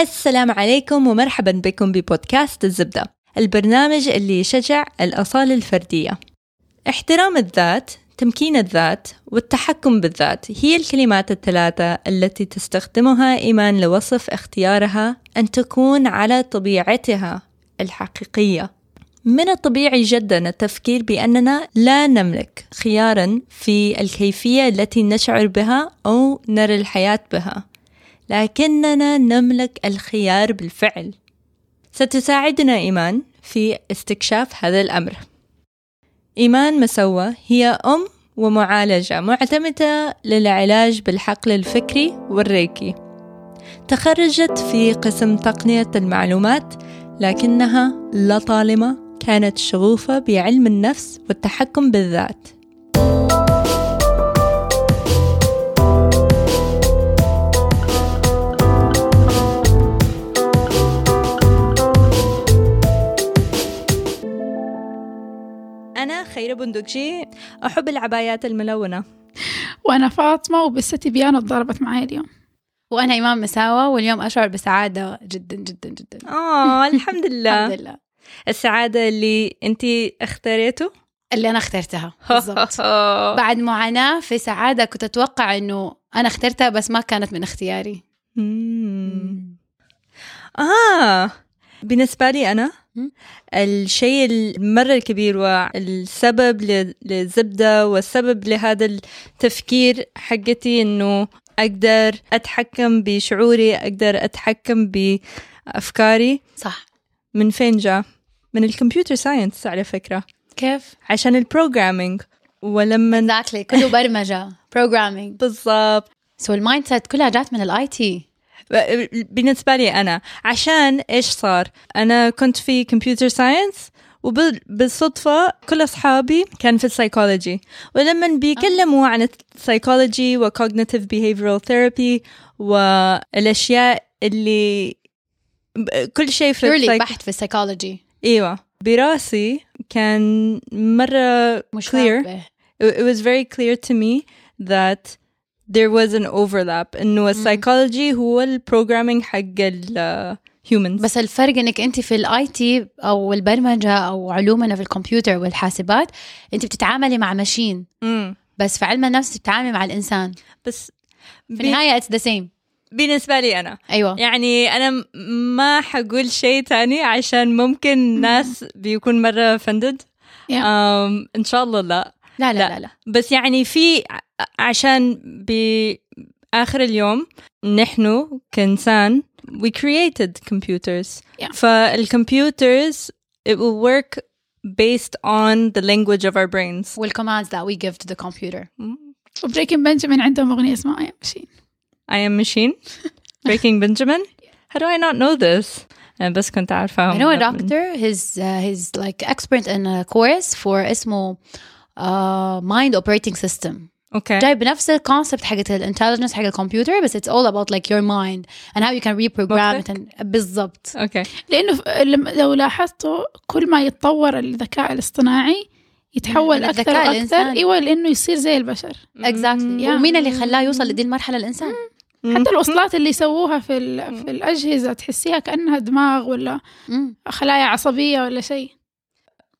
السلام عليكم ومرحبا بكم ببودكاست الزبدة البرنامج اللي يشجع الأصالة الفردية. احترام الذات تمكين الذات والتحكم بالذات هي الكلمات الثلاثة التي تستخدمها إيمان لوصف اختيارها أن تكون على طبيعتها الحقيقية. من الطبيعي جدا التفكير بأننا لا نملك خيارا في الكيفية التي نشعر بها أو نرى الحياة بها. لكننا نملك الخيار بالفعل. ستساعدنا إيمان في استكشاف هذا الأمر. إيمان مسوة هي أم ومعالجة معتمدة للعلاج بالحقل الفكري والريكي. تخرجت في قسم تقنية المعلومات لكنها لطالما كانت شغوفة بعلم النفس والتحكم بالذات. خيرة بندقجي أحب العبايات الملونة. وأنا فاطمة وبستي بيانو ضربت معي اليوم. وأنا إمام مساوة واليوم أشعر بسعادة جدا جدا جدا. آه الحمد لله. الحمد لله. السعادة اللي أنت اختاريته؟ اللي أنا اخترتها بالضبط. بعد معاناة في سعادة كنت أتوقع إنه أنا اخترتها بس ما كانت من اختياري. مم. آه بالنسبة لي أنا. الشيء المرة الكبير والسبب للزبدة والسبب لهذا التفكير حقتي إنه أقدر أتحكم بشعوري أقدر أتحكم بأفكاري. صح. من فين جاء؟ من ال computer science على فكرة. كيف؟ عشان ال programming. ولما exactly كله برمجة programming. بالضبط. so ال mindset كلها جات من ال IT بالنسبة لي أنا عشان إيش صار؟ أنا كنت في computer science وبالصدفة كل أصحابي كان في السايكولوجي ولما بيكلموا عن ال psychology و cognitive behavioral therapy والأشياء اللي كل شيء في السايك... بحت في السايكولوجي إيوه. براسي كان مرة مش clear. It was very clear to me that there was an overlap إنه ال psychology هو ال programming حق ال humans. بس الفرق إنك أنت في ال IT أو البرمجة أو علومنا في الكمبيوتر والحاسبات أنت بتتعاملي مع machine مم. بس في علم النفس بتتعاملي مع الإنسان. بس في ب- النهاية it's the same بالنسبة لي أنا. أيوه. يعني أنا ما حقول شيء تاني عشان ممكن ناس بيكون مرة offended. Yeah. إن شاء الله لا. لا لا لا. لا, لا. بس يعني في عشان بآخر اليوم نحن كإنسان we created computers Yeah. فالcomputers it will work based on the language of our brains والكوماندز that we give to the computer وبريكن بنجامين عندهم أغنية اسمها أي ماشين I am machine breaking Benjamin how do I not know this أنا بس كنت عارفة I know a doctor he's uh, he's like expert in a course for اسمه uh, mind operating system Okay. جايب نفس ال concept حقت ال intelligence حق الكمبيوتر بس about like your mind and how you can reprogram it and بالضبط. Okay. ف- لما- لو لاحظتوا كل ما يتطور الذكاء الاصطناعي يتحول وأكثر. الإنساني. إيوه لأنه يصير زي البشر. Exactly. Yeah. ومين اللي خلاه يوصل لدي المرحلة؟ الإنسان. حتى الوصلات اللي يسووها في, في الأجهزة تحسيها كأنها دماغ ولا. خلايا عصبية ولا شيء.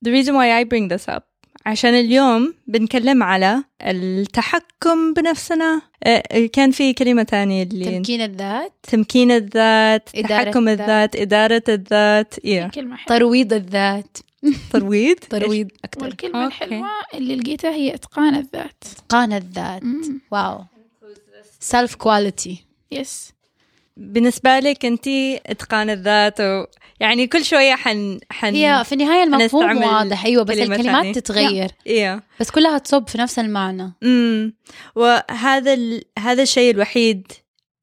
The reason why I bring this up عشان اليوم بنتكلم على التحكم بنفسنا. آه، كان في كلمة تانية اللي تمكين الذات. تمكين الذات إدارة تحكم الذات. الذات إدارة الذات. إيه. كلمة حلوة. ترويض الذات. ترويض؟ ترويض أكثر والكلمة أوكي. الحلوة اللي لقيتها هي إتقان الذات. إتقان الذات. واو. سيلف كواليتي يس بالنسبة لك أنت إتقان الذات و... يعني كل شوية حن حن هي في النهاية المفهوم واضح أيوه بس الكلمات ثانية. تتغير إيه بس كلها تصب في نفس المعنى امم وهذا ال... هذا الشيء الوحيد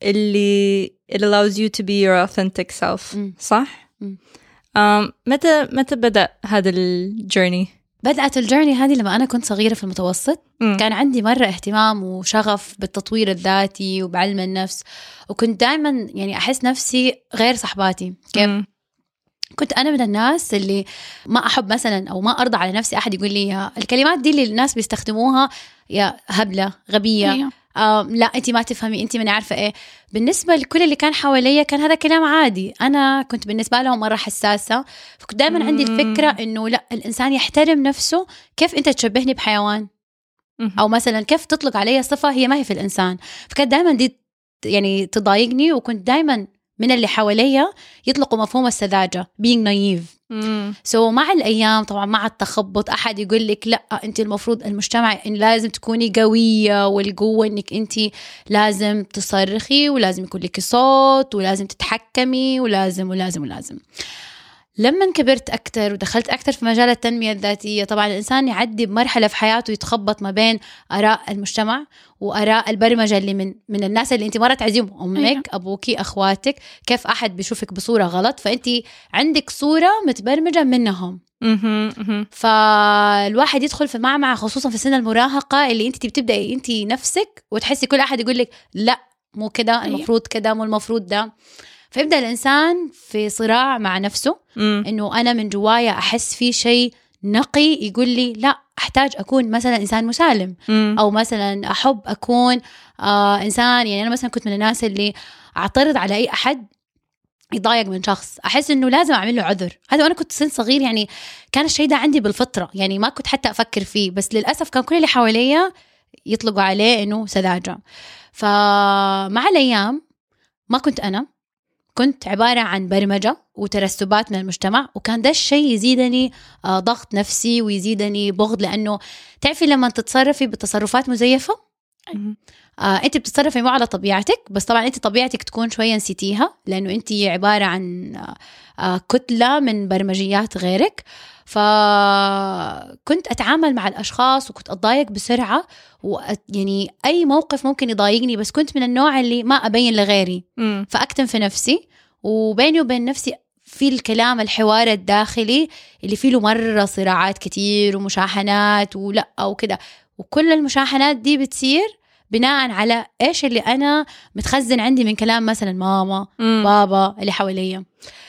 اللي it allows you to be your authentic self مم. صح؟ مم. um, متى متى بدأ هذا ال journey؟ بدأت الجيرني هذه لما أنا كنت صغيرة في المتوسط مم. كان عندي مرة اهتمام وشغف بالتطوير الذاتي وبعلم النفس وكنت دائما يعني أحس نفسي غير صحباتي كيف مم. كنت أنا من الناس اللي ما أحب مثلا أو ما أرضى على نفسي أحد يقول لي الكلمات دي اللي الناس بيستخدموها يا هبلة غبية أيوة. لا انت ما تفهمي انت ما عارفة إيه. بالنسبة لكل اللي كان حواليا كان هذا كلام عادي. أنا كنت بالنسبة لهم مرة حساسة. فكنت دائما عندي. الفكرة إنه لا الإنسان يحترم نفسه كيف أنت تشبهني بحيوان. أو مثلا كيف تطلق علي صفة هي ما هي في الإنسان. فكانت دائما دي يعني تضايقني وكنت دائما من اللي حواليا يطلقوا مفهوم السذاجة being naive. سو مع الأيام طبعا مع التخبط أحد يقول لك لا أنت المفروض المجتمع إن لازم تكوني قوية والقوة إنك أنت لازم تصرخي ولازم يكون لك صوت ولازم تتحكمي ولازم ولازم ولازم. لما كبرت أكتر ودخلت أكتر في مجال التنمية الذاتية طبعا الإنسان يعدي بمرحلة في حياته يتخبط ما بين آراء المجتمع وآراء البرمجة اللي من من الناس اللي أنت مرة تعزيهم أمك أيوة. أبوكي أخواتك كيف أحد بيشوفك بصورة غلط فأنت عندك صورة متبرمجة منهم. فالواحد يدخل في معمعة خصوصا في سن المراهقة اللي أنت بتبدأي أنت نفسك وتحسي كل أحد يقول لك لا مو كده أيوة. المفروض كده مو المفروض ده فيبدأ الإنسان في صراع مع نفسه مم. إنه أنا من جوايا أحس في شيء نقي يقول لي لا أحتاج أكون مثلا إنسان مسالم. مم. أو مثلا أحب أكون آه إنسان يعني أنا مثلا كنت من الناس اللي أعترض على أي أحد يضايق من شخص. أحس إنه لازم أعمل له عذر. هذا وأنا كنت سن صغير يعني كان الشيء ده عندي بالفطرة يعني ما كنت حتى أفكر فيه. بس للأسف كان كل اللي حواليا يطلقوا عليه إنه سذاجة. فمع الأيام ما كنت أنا كنت عبارة عن برمجة وترسبات من المجتمع وكان ده الشيء يزيدني آه، ضغط نفسي ويزيدني بغض لأنه تعرفي لما تتصرفي بتصرفات مزيفة. آه انت بتتصرفي مو على طبيعتك بس طبعا انت طبيعتك تكون شوية نسيتيها لأنه انت عبارة عن آه آه كتلة من برمجيات غيرك فكنت أتعامل مع الأشخاص وكنت أتضايق بسرعة وأت يعني أي موقف ممكن يضايقني بس كنت من النوع اللي ما أبين لغيري مم. فأكتم في نفسي وبيني وبين نفسي في الكلام الحوار الداخلي اللي فيه له مرة صراعات كتير ومشاحنات ولا وكده وكل المشاحنات دي بتصير بناء على إيش اللي أنا متخزن عندي من كلام مثلا ماما مم. بابا اللي حواليا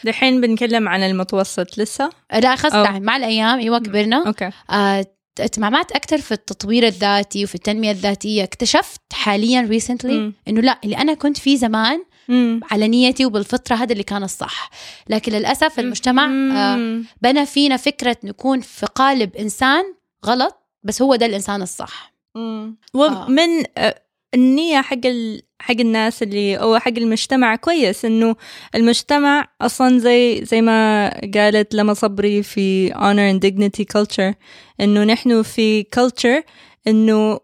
دحين بنتكلم عن المتوسط لسه لا خلاص أو. مع الأيام أيوه كبرنا okay آه، أكثر في التطوير الذاتي وفي التنمية الذاتية اكتشفت حاليا recently. إنه لا اللي أنا كنت فيه زمان مم. على نيتي وبالفطرة هذا اللي كان الصح لكن للأسف المجتمع آه،. بنى فينا فكرة نكون في قالب إنسان غلط بس هو ده الإنسان الصح مم. ومن آه، النية حق ال... حق الناس اللي أو حق المجتمع كويس إنه المجتمع أصلا زي زي ما قالت لما صبري في honor and dignity culture إنه نحن في culture إنه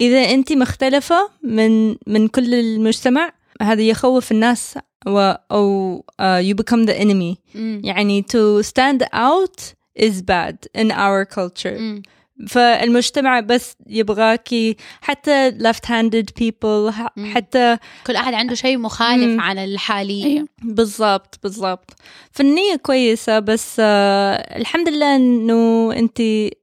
إذا أنت مختلفة من من كل المجتمع هذا يخوف الناس و أو uh, you become the enemy مم. يعني to stand out is bad in our culture مم. فالمجتمع بس يبغاكي حتى left handed people. حتى كل أحد عنده شيء مخالف مم. عن الحالي أيوه بالضبط بالضبط فالنية كويسة بس آه الحمد لله إنه انت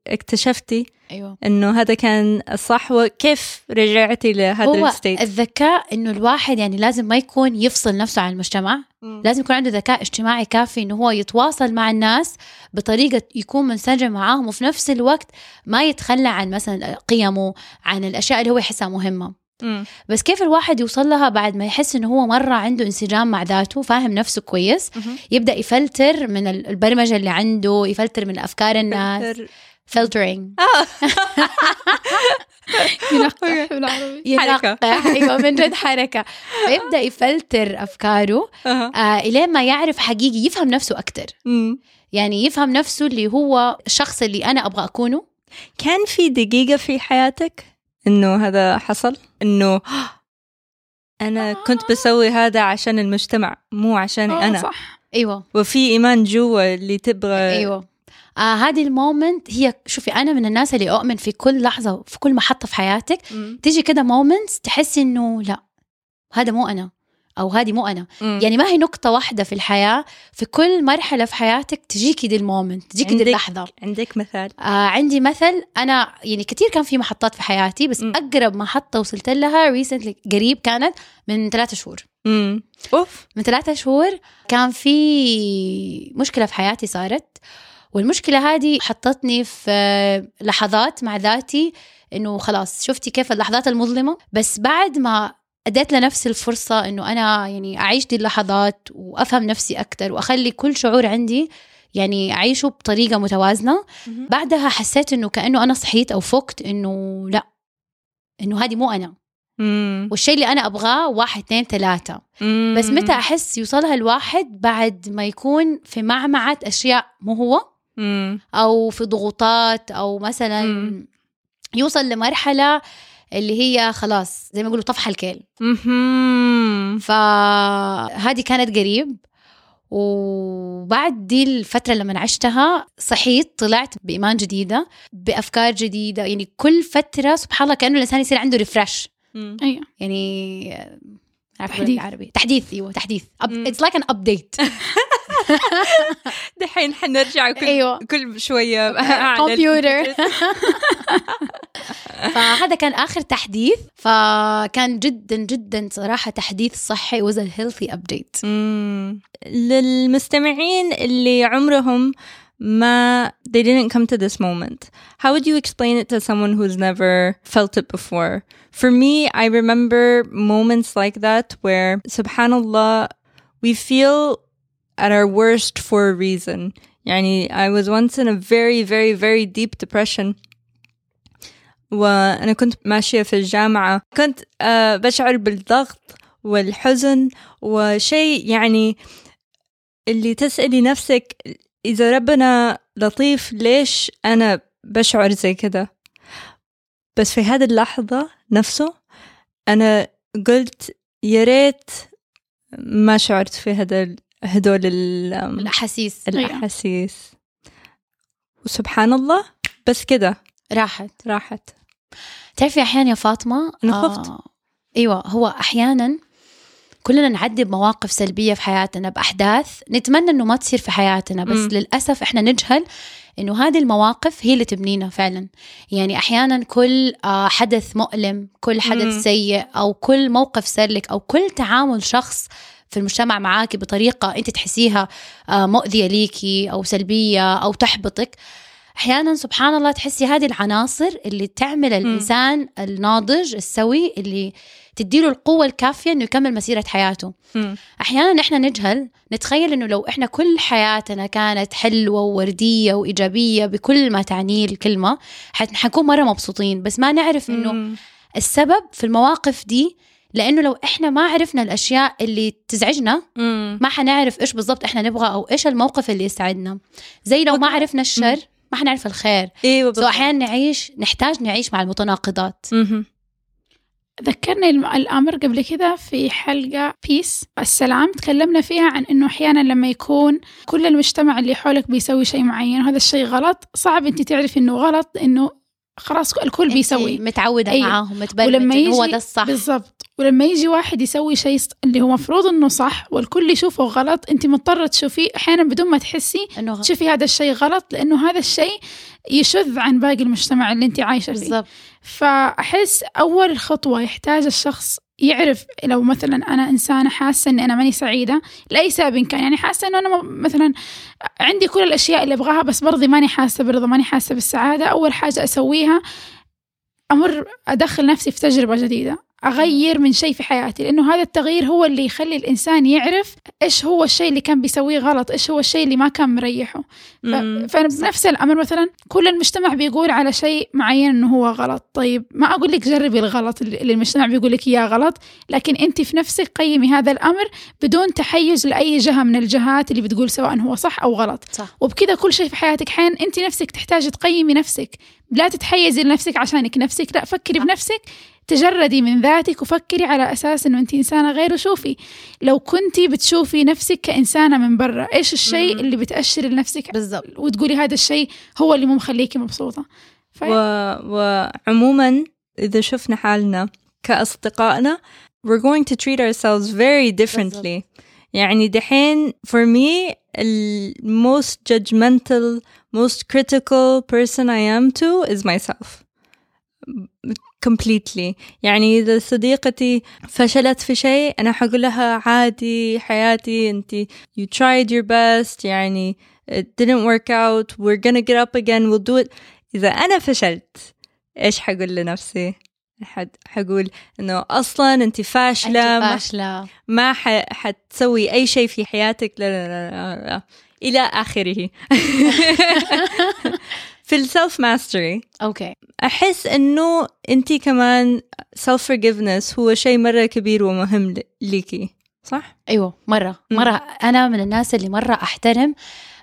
اكتشفتي أيوه إنه هذا كان الصح وكيف رجعتي لهذا هو الستيت الذكاء إنه الواحد يعني لازم ما يكون يفصل نفسه عن المجتمع لازم يكون عنده ذكاء اجتماعي كافي إنه هو يتواصل مع الناس بطريقة يكون منسجم معاهم وفي نفس الوقت ما يتخلى عن مثلا قيمه عن الأشياء اللي هو يحسها مهمة مم. بس كيف الواحد يوصل لها بعد ما يحس إنه هو مرة عنده انسجام مع ذاته فاهم نفسه كويس. يبدأ يفلتر من ال- البرمجة اللي عنده يفلتر من أفكار الناس. filtering آه. ينقح بالعربي. ينقح أيوه من جد حركة. فيبدأ يفلتر أفكاره. آه الين ما يعرف حقيقي يفهم نفسه أكثر. يعني يفهم نفسه اللي هو الشخص اللي أنا أبغى أكونه. كان في دقيقة في حياتك إنه هذا حصل؟ إنه أنا كنت بسوي هذا عشان المجتمع مو عشاني آه، أنا. صح. أيوه. وفي إيمان جوا اللي تبغى أيوه. آه هذه ال moment هي شوفي أنا من الناس اللي أؤمن في كل لحظة في كل محطة في حياتك مم. تيجي كده moments تحسي إنه لا هذا مو أنا أو هذه مو أنا مم. يعني ما هي نقطة واحدة في الحياة في كل مرحلة في حياتك تجيكي دي ال moment تجيكي دي اللحظة عندك مثال آه عندي مثل أنا يعني كثير كان في محطات في حياتي بس مم. أقرب محطة وصلت لها recently قريب كانت من ثلاثة شهور مم. أوف من ثلاثة شهور كان في مشكلة في حياتي صارت والمشكلة هذه حطتني في لحظات مع ذاتي إنه خلاص شفتي كيف اللحظات المظلمة. بس بعد ما أديت لنفسي الفرصة إنه أنا يعني أعيش دي اللحظات وأفهم نفسي أكثر وأخلي كل شعور عندي يعني أعيشه بطريقة متوازنة بعدها حسيت إنه كأنه أنا صحيت أو فقت إنه لا إنه هذه مو أنا. مم. والشيء اللي أنا أبغاه واحد اثنين ثلاثة. بس متى أحس يوصلها الواحد بعد ما يكون في معمعة أشياء مو هو؟ مم. أو في ضغوطات أو مثلا مم. يوصل لمرحلة اللي هي خلاص زي ما يقولوا طفح الكيل. فهذه كانت قريب وبعد دي الفترة لما عشتها صحيت طلعت بإيمان جديدة بأفكار جديدة يعني كل فترة سبحان الله كأنه الإنسان يصير عنده refresh. أيوه يعني تحديث. بالعربي تحديث أيوه تحديث. it's like an update دحين حنرجع كل أيوة. كل شوية كمبيوتر. فهذا كان اخر تحديث فكان جدا جدا صراحة تحديث صحي healthy update مم. للمستمعين اللي عمرهم ما they didn't come to this moment how would you explain it to someone who's never felt it before for me i remember moments like that where subhanallah we feel at our worst for a reason. يعني I was once in a very very very deep depression. وأنا كنت ماشية في الجامعة. كنت آه، بشعر بالضغط والحزن وشيء يعني اللي تسألي نفسك إذا ربنا لطيف ليش أنا بشعر زي كده؟ بس في هذه اللحظة نفسه أنا قلت يا ريت ما شعرت في هذا هدول ال- الأحاسيس. الأحاسيس. وسبحان الله بس كده. راحت. راحت. تعرفي أحيانا يا فاطمة أنا خفت. آه أيوه هو أحيانا كلنا نعدي بمواقف سلبية في حياتنا بأحداث نتمنى إنه ما تصير في حياتنا بس مم. للأسف إحنا نجهل إنه هذه المواقف هي اللي تبنينا فعلا. يعني أحيانا كل آه، حدث مؤلم كل حدث مم. سيء أو كل موقف سلك أو كل تعامل شخص في المجتمع معاكي بطريقة انت تحسيها آه، مؤذية ليكي أو سلبية أو تحبطك أحيانا سبحان الله تحسي هذه العناصر اللي تعمل الإنسان الناضج السوي اللي تديله القوة الكافية إنه يكمل مسيرة حياته مم. أحيانا إحنا نجهل نتخيل إنه لو إحنا كل حياتنا كانت حلوة ووردية وإيجابية بكل ما تعنيه الكلمة حت- حنكون مرة مبسوطين بس ما نعرف إنه. السبب في المواقف دي لأنه لو إحنا ما عرفنا الأشياء اللي تزعجنا مم. ما حنعرف إيش بالضبط إحنا نبغى أو إيش الموقف اللي يسعدنا زي لو ما عرفنا الشر ما حنعرف الخير. إيوه so أحيانا نعيش نحتاج نعيش مع المتناقضات. ذكرني الأمر قبل كده في حلقة peace السلام. تكلمنا فيها عن إنه أحيانا لما يكون كل المجتمع اللي حولك بيسوي شيء معين وهذا الشيء غلط. صعب أنت تعرفي إنه غلط إنه خلاص الكل بيسوي. متعودة أيوة. معاهم متبرمج ولما إنه هو يجي- ده الصح. بالضبط. ولما يجي واحد يسوي شيء اللي هو مفروض إنه صح والكل يشوفه غلط أنت مضطرة تشوفيه أحيانا بدون ما تحسي إنه تشوفي هذا الشيء غلط لأنه هذا الشيء يشذ عن باقي المجتمع اللي أنت عايشة فيه. بالضبط. فأحس أول خطوة يحتاج الشخص يعرف لو مثلا أنا إنسانة حاسة إني أنا ماني سعيدة لأي سبب كان. يعني حاسة إنه أنا م- مثلا عندي كل الأشياء اللي أبغاها بس برضي ماني حاسة برضا ماني حاسة بالسعادة. أول حاجة أسويها أمر أدخل نفسي في تجربة جديدة. أغير من شيء في حياتي لأنه هذا التغيير هو اللي يخلي الإنسان يعرف إيش هو الشيء اللي كان بيسويه غلط إيش هو الشيء اللي ما كان مريحه. ف- مم. فبنفس الأمر مثلا كل المجتمع بيقول على شيء معين إنه هو غلط. طيب ما أقول لك جربي الغلط اللي اللي المجتمع بيقول لك إياه غلط لكن أنت في نفسك قيمي هذا الأمر بدون تحيز لأي جهة من الجهات اللي بتقول سواء هو صح أو غلط. صح. وبكذا كل شيء في حياتك حين أنت نفسك تحتاجي تقيمي نفسك. لا تتحيزي لنفسك عشانك نفسك لا فكري بنفسك تجردي من ذاتك وفكري على أساس إنه أنت إنسانة غير وشوفي لو كنتي بتشوفي نفسك كإنسانة من برا إيش الشيء. اللي بتاشر لنفسك؟ بالضبط. وتقولي هذا الشيء هو اللي مو مخليكي مبسوطة. ف... و... وعموما إذا شفنا حالنا كأصدقائنا we're going to treat ourselves very differently. يعني دحين for me the most judgmental most critical person I am to is myself. Completely. يعني إذا صديقتي فشلت في شيء أنا حقول لها عادي حياتي أنت you tried your best يعني it didn't work out we're gonna get up again we'll do it. إذا أنا فشلت إيش حقول لنفسي؟ حد حقول إنه أصلا انت فاشلة ما, فاشلة. ما ح... حتسوي أي شيء في حياتك لا لا لا, لا, لا. إلى آخره. في ال self mastery أوكي أحس إنه انت كمان self forgiveness هو شيء مرة كبير ومهم ليكي صح؟ أيوه مرة. مرة. أنا من الناس اللي مرة أحترم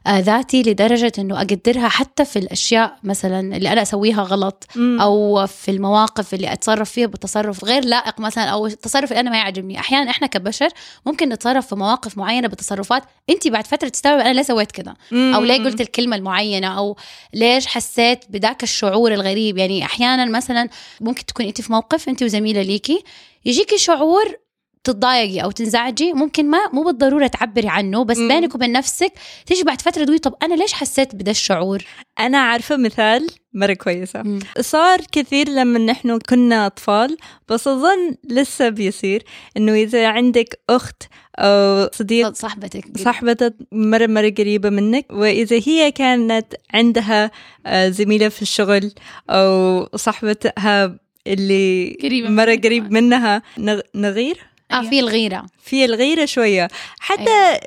ذاتي لدرجة إنه أقدرها حتى في الأشياء مثلا اللي أنا أسويها غلط. أو في المواقف اللي أتصرف فيها بتصرف غير لائق مثلا أو التصرف اللي أنا ما يعجبني أحيانا إحنا كبشر ممكن نتصرف في مواقف معينة بتصرفات انت بعد فترة تستوعب أنا ليه سويت كذا. أو ليه قلت الكلمة المعينة أو ليش حسيت بذاك الشعور الغريب يعني أحيانا مثلا ممكن تكون انت في موقف انت وزميلة ليكي يجيكي شعور تتضايقي أو تنزعجي ممكن ما مو بالضرورة تعبري عنه بس مم. بينك وبين نفسك تيجي بعد فترة تقولي طب أنا ليش حسيت بدا الشعور أنا عارفة مثال مرة كويسة مم. صار كثير لما نحن كنا أطفال بس أظن لسه بيصير إنه إذا عندك أخت أو صديق صاحبتك صاحبتك مرة مرة قريبة منك وإذا هي كانت عندها آه، زميلة في الشغل أو صاحبتها اللي قريبة مرة. قريب منها نغ- نغير آه في الغيرة. في الغيرة شوية. حتى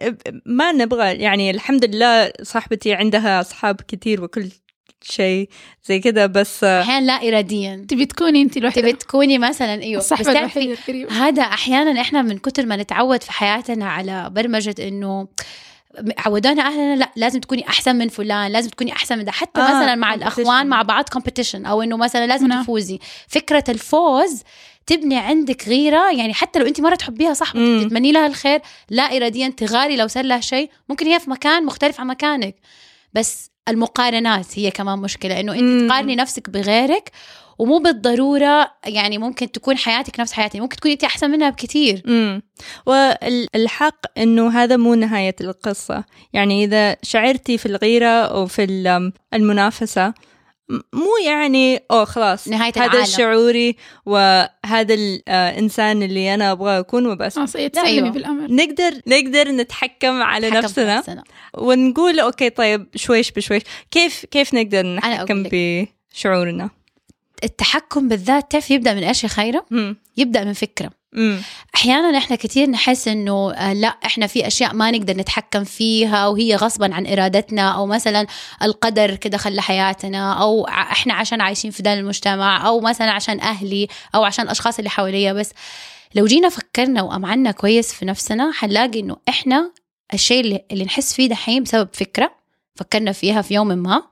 ما نبغى يعني الحمد لله صاحبتي عندها أصحاب كتير وكل شيء زي كده بس أحيانا لا اراديا. تبي تكوني انت الوحده تبي تكوني مثلا أيوه. بس تعرفي الوحيدة هذا أحيانا إحنا من كتر ما نتعود في حياتنا على برمجة إنه عودونا أهلنا لا لازم تكوني أحسن من فلان لازم تكوني أحسن من ده. حتى آه، مثلا مع. الأخوان مع بعض كومبيتيشن أو إنه مثلا لازم منافسة. تفوزي. فكرة الفوز تبني عندك غيرة يعني حتى لو أنت مرة تحبيها صح. تتمني لها الخير لا اراديا تغاري لو صار لها شيء. ممكن هي في مكان مختلف عن مكانك. بس المقارنات هي كمان مشكلة إنه. أنت تقارني نفسك بغيرك ومو بالضرورة يعني ممكن تكون حياتك نفس حياتي ممكن تكوني أنت أحسن منها بكثير امم والحق إنه هذا مو نهاية القصة. يعني إذا شعرتي في الغيرة أو في ال- المنافسة م- مو يعني أوه خلاص نهاية هذا العالم. شعوري وهذا الانسان اللي أنا أبغى أكون وبس أيوة. بالأمر نقدر نقدر نتحكم على نفسنا نفسنا. ونقول أوكي طيب شويش بشويش كيف كيف نقدر نتحكم. بشعورنا التحكم بالذات تعرف يبدأ من إيش يا خيره يبدأ من فكرة. امم أحيانا إحنا كثير نحس إنه آه، لا إحنا في أشياء ما نقدر نتحكم فيها وهي غصبا عن إرادتنا أو مثلا القدر كده خلى حياتنا أو إحنا عشان عايشين في ده المجتمع أو مثلا عشان أهلي أو عشان الأشخاص اللي حواليا بس. لو جينا فكرنا وأمعنا كويس في نفسنا حنلاقي إنه إحنا الشيء اللي, اللي نحس فيه دحين بسبب فكرة فكرنا فيها في يوم ما.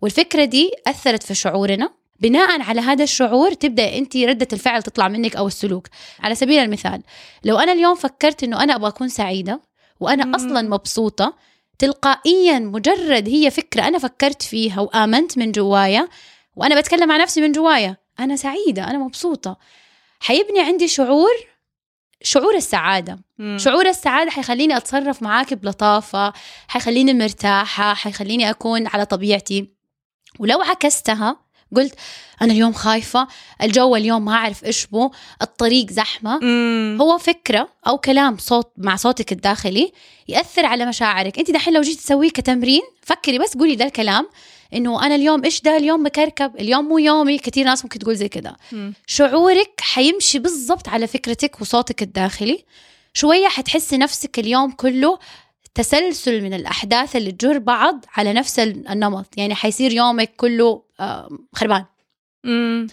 والفكرة دي أثرت في شعورنا بناء على هذا الشعور تبدأ أنت ردة الفعل تطلع منك أو السلوك. على سبيل المثال لو أنا اليوم فكرت إنه أنا أبغى أكون سعيدة وأنا مم. أصلا مبسوطة تلقائيا مجرد هي فكرة أنا فكرت فيها وآمنت من جوايا وأنا بتكلم مع نفسي من جوايا أنا سعيدة أنا مبسوطة حيبني عندي شعور شعور السعادة. شعور السعادة حيخليني أتصرف معاك بلطافة حيخليني مرتاحة حيخليني أكون على طبيعتي. ولو عكستها قلت أنا اليوم خايفة الجو اليوم ما أعرف إيش بو الطريق زحمة. امم هو فكرة أو كلام صوت مع صوتك الداخلي يأثر على مشاعرك. أنت دحين لو جيت تسويه كتمرين فكري بس قولي ده الكلام إنه أنا اليوم إيش ده؟ اليوم مكركب اليوم مو يومي. كثير ناس ممكن تقول زي كده. شعورك حيمشي بالضبط على فكرتك وصوتك الداخلي. شوية حتحسي نفسك اليوم كله تسلسل من الأحداث اللي تجر بعض على نفس النمط. يعني حيصير يومك كله خربان.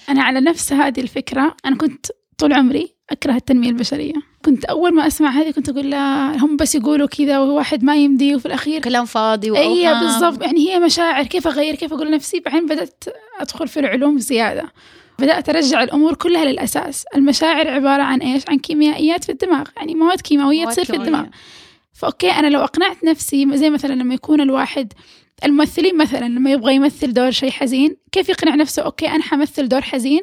أنا على نفس هذه الفكرة. أنا كنت طول عمري أكره التنمية البشرية. كنت أول ما أسمع هذه كنت أقول لا هم بس يقولوا كذا وواحد ما يمدي وفي الأخير كلام فاضي وأوهام. بالضبط. يعني هي مشاعر. كيف أغير؟ كيف أقول لنفسي؟ بعدين بدأت أدخل في العلوم زيادة. بدأت أرجع الأمور كلها للأساس. المشاعر عبارة عن إيش؟ عن كيميائيات في الدماغ. يعني مواد كيماوية تصير في الدماغ. فأوكي أنا لو أقنعت نفسي زي مثلا لما يكون الواحد الممثلين مثلا لما يبغى يمثل دور شيء حزين كيف يقنع نفسه؟ okay أنا حمثل دور حزين.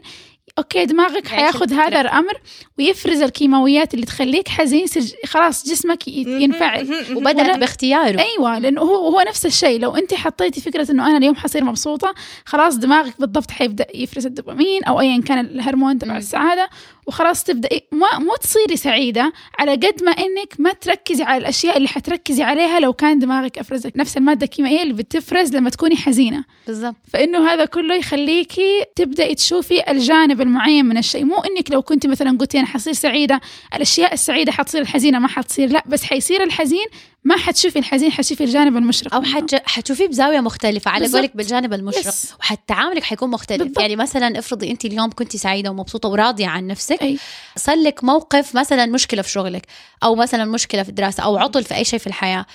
okay دماغك يعيش حياخذ. هذا الأمر ويفرز الكيماويات اللي تخليك حزين يصير خلاص جسمك ينفعل. ولا- باختياره. أيوه لأنه هو هو نفس الشيء. لو أنت حطيتي فكرة إنه أنا اليوم حصير مبسوطة خلاص دماغك بالضبط حيبدأ يفرز الدوبامين أو ايا كان الهرمون تبع. السعادة. وخلاص تبداي ما مو تصيري سعيدة على قد ما إنك ما تركزي على الأشياء اللي حتركزي عليها لو كان دماغك افرزك نفس المادة الكيميائيه اللي بتفرز لما تكوني حزينة. بالضبط. فإنه هذا كله يخليكي تبدأي تشوفي الجانب المعين من الشيء. مو إنك لو كنت مثلا قلتي أنا حصير سعيدة الأشياء السعيدة حتصير الحزينة ما حتصير. لا بس حيصير الحزين ما حتشوفي الحزين حتشوفي الجانب المشرق أو. حتج... حتشوفيه بزاوية مختلفة على. قولك بالجانب المشرق يس. وحتعاملك حيكون مختلف بالضبط. يعني مثلا افرضي أنت اليوم كنت سعيدة ومبسوطة وراضية عن نفسك أي. صار لك موقف مثلا مشكلة في شغلك أو مثلا مشكلة في الدراسة أو عطل في أي شيء في الحياة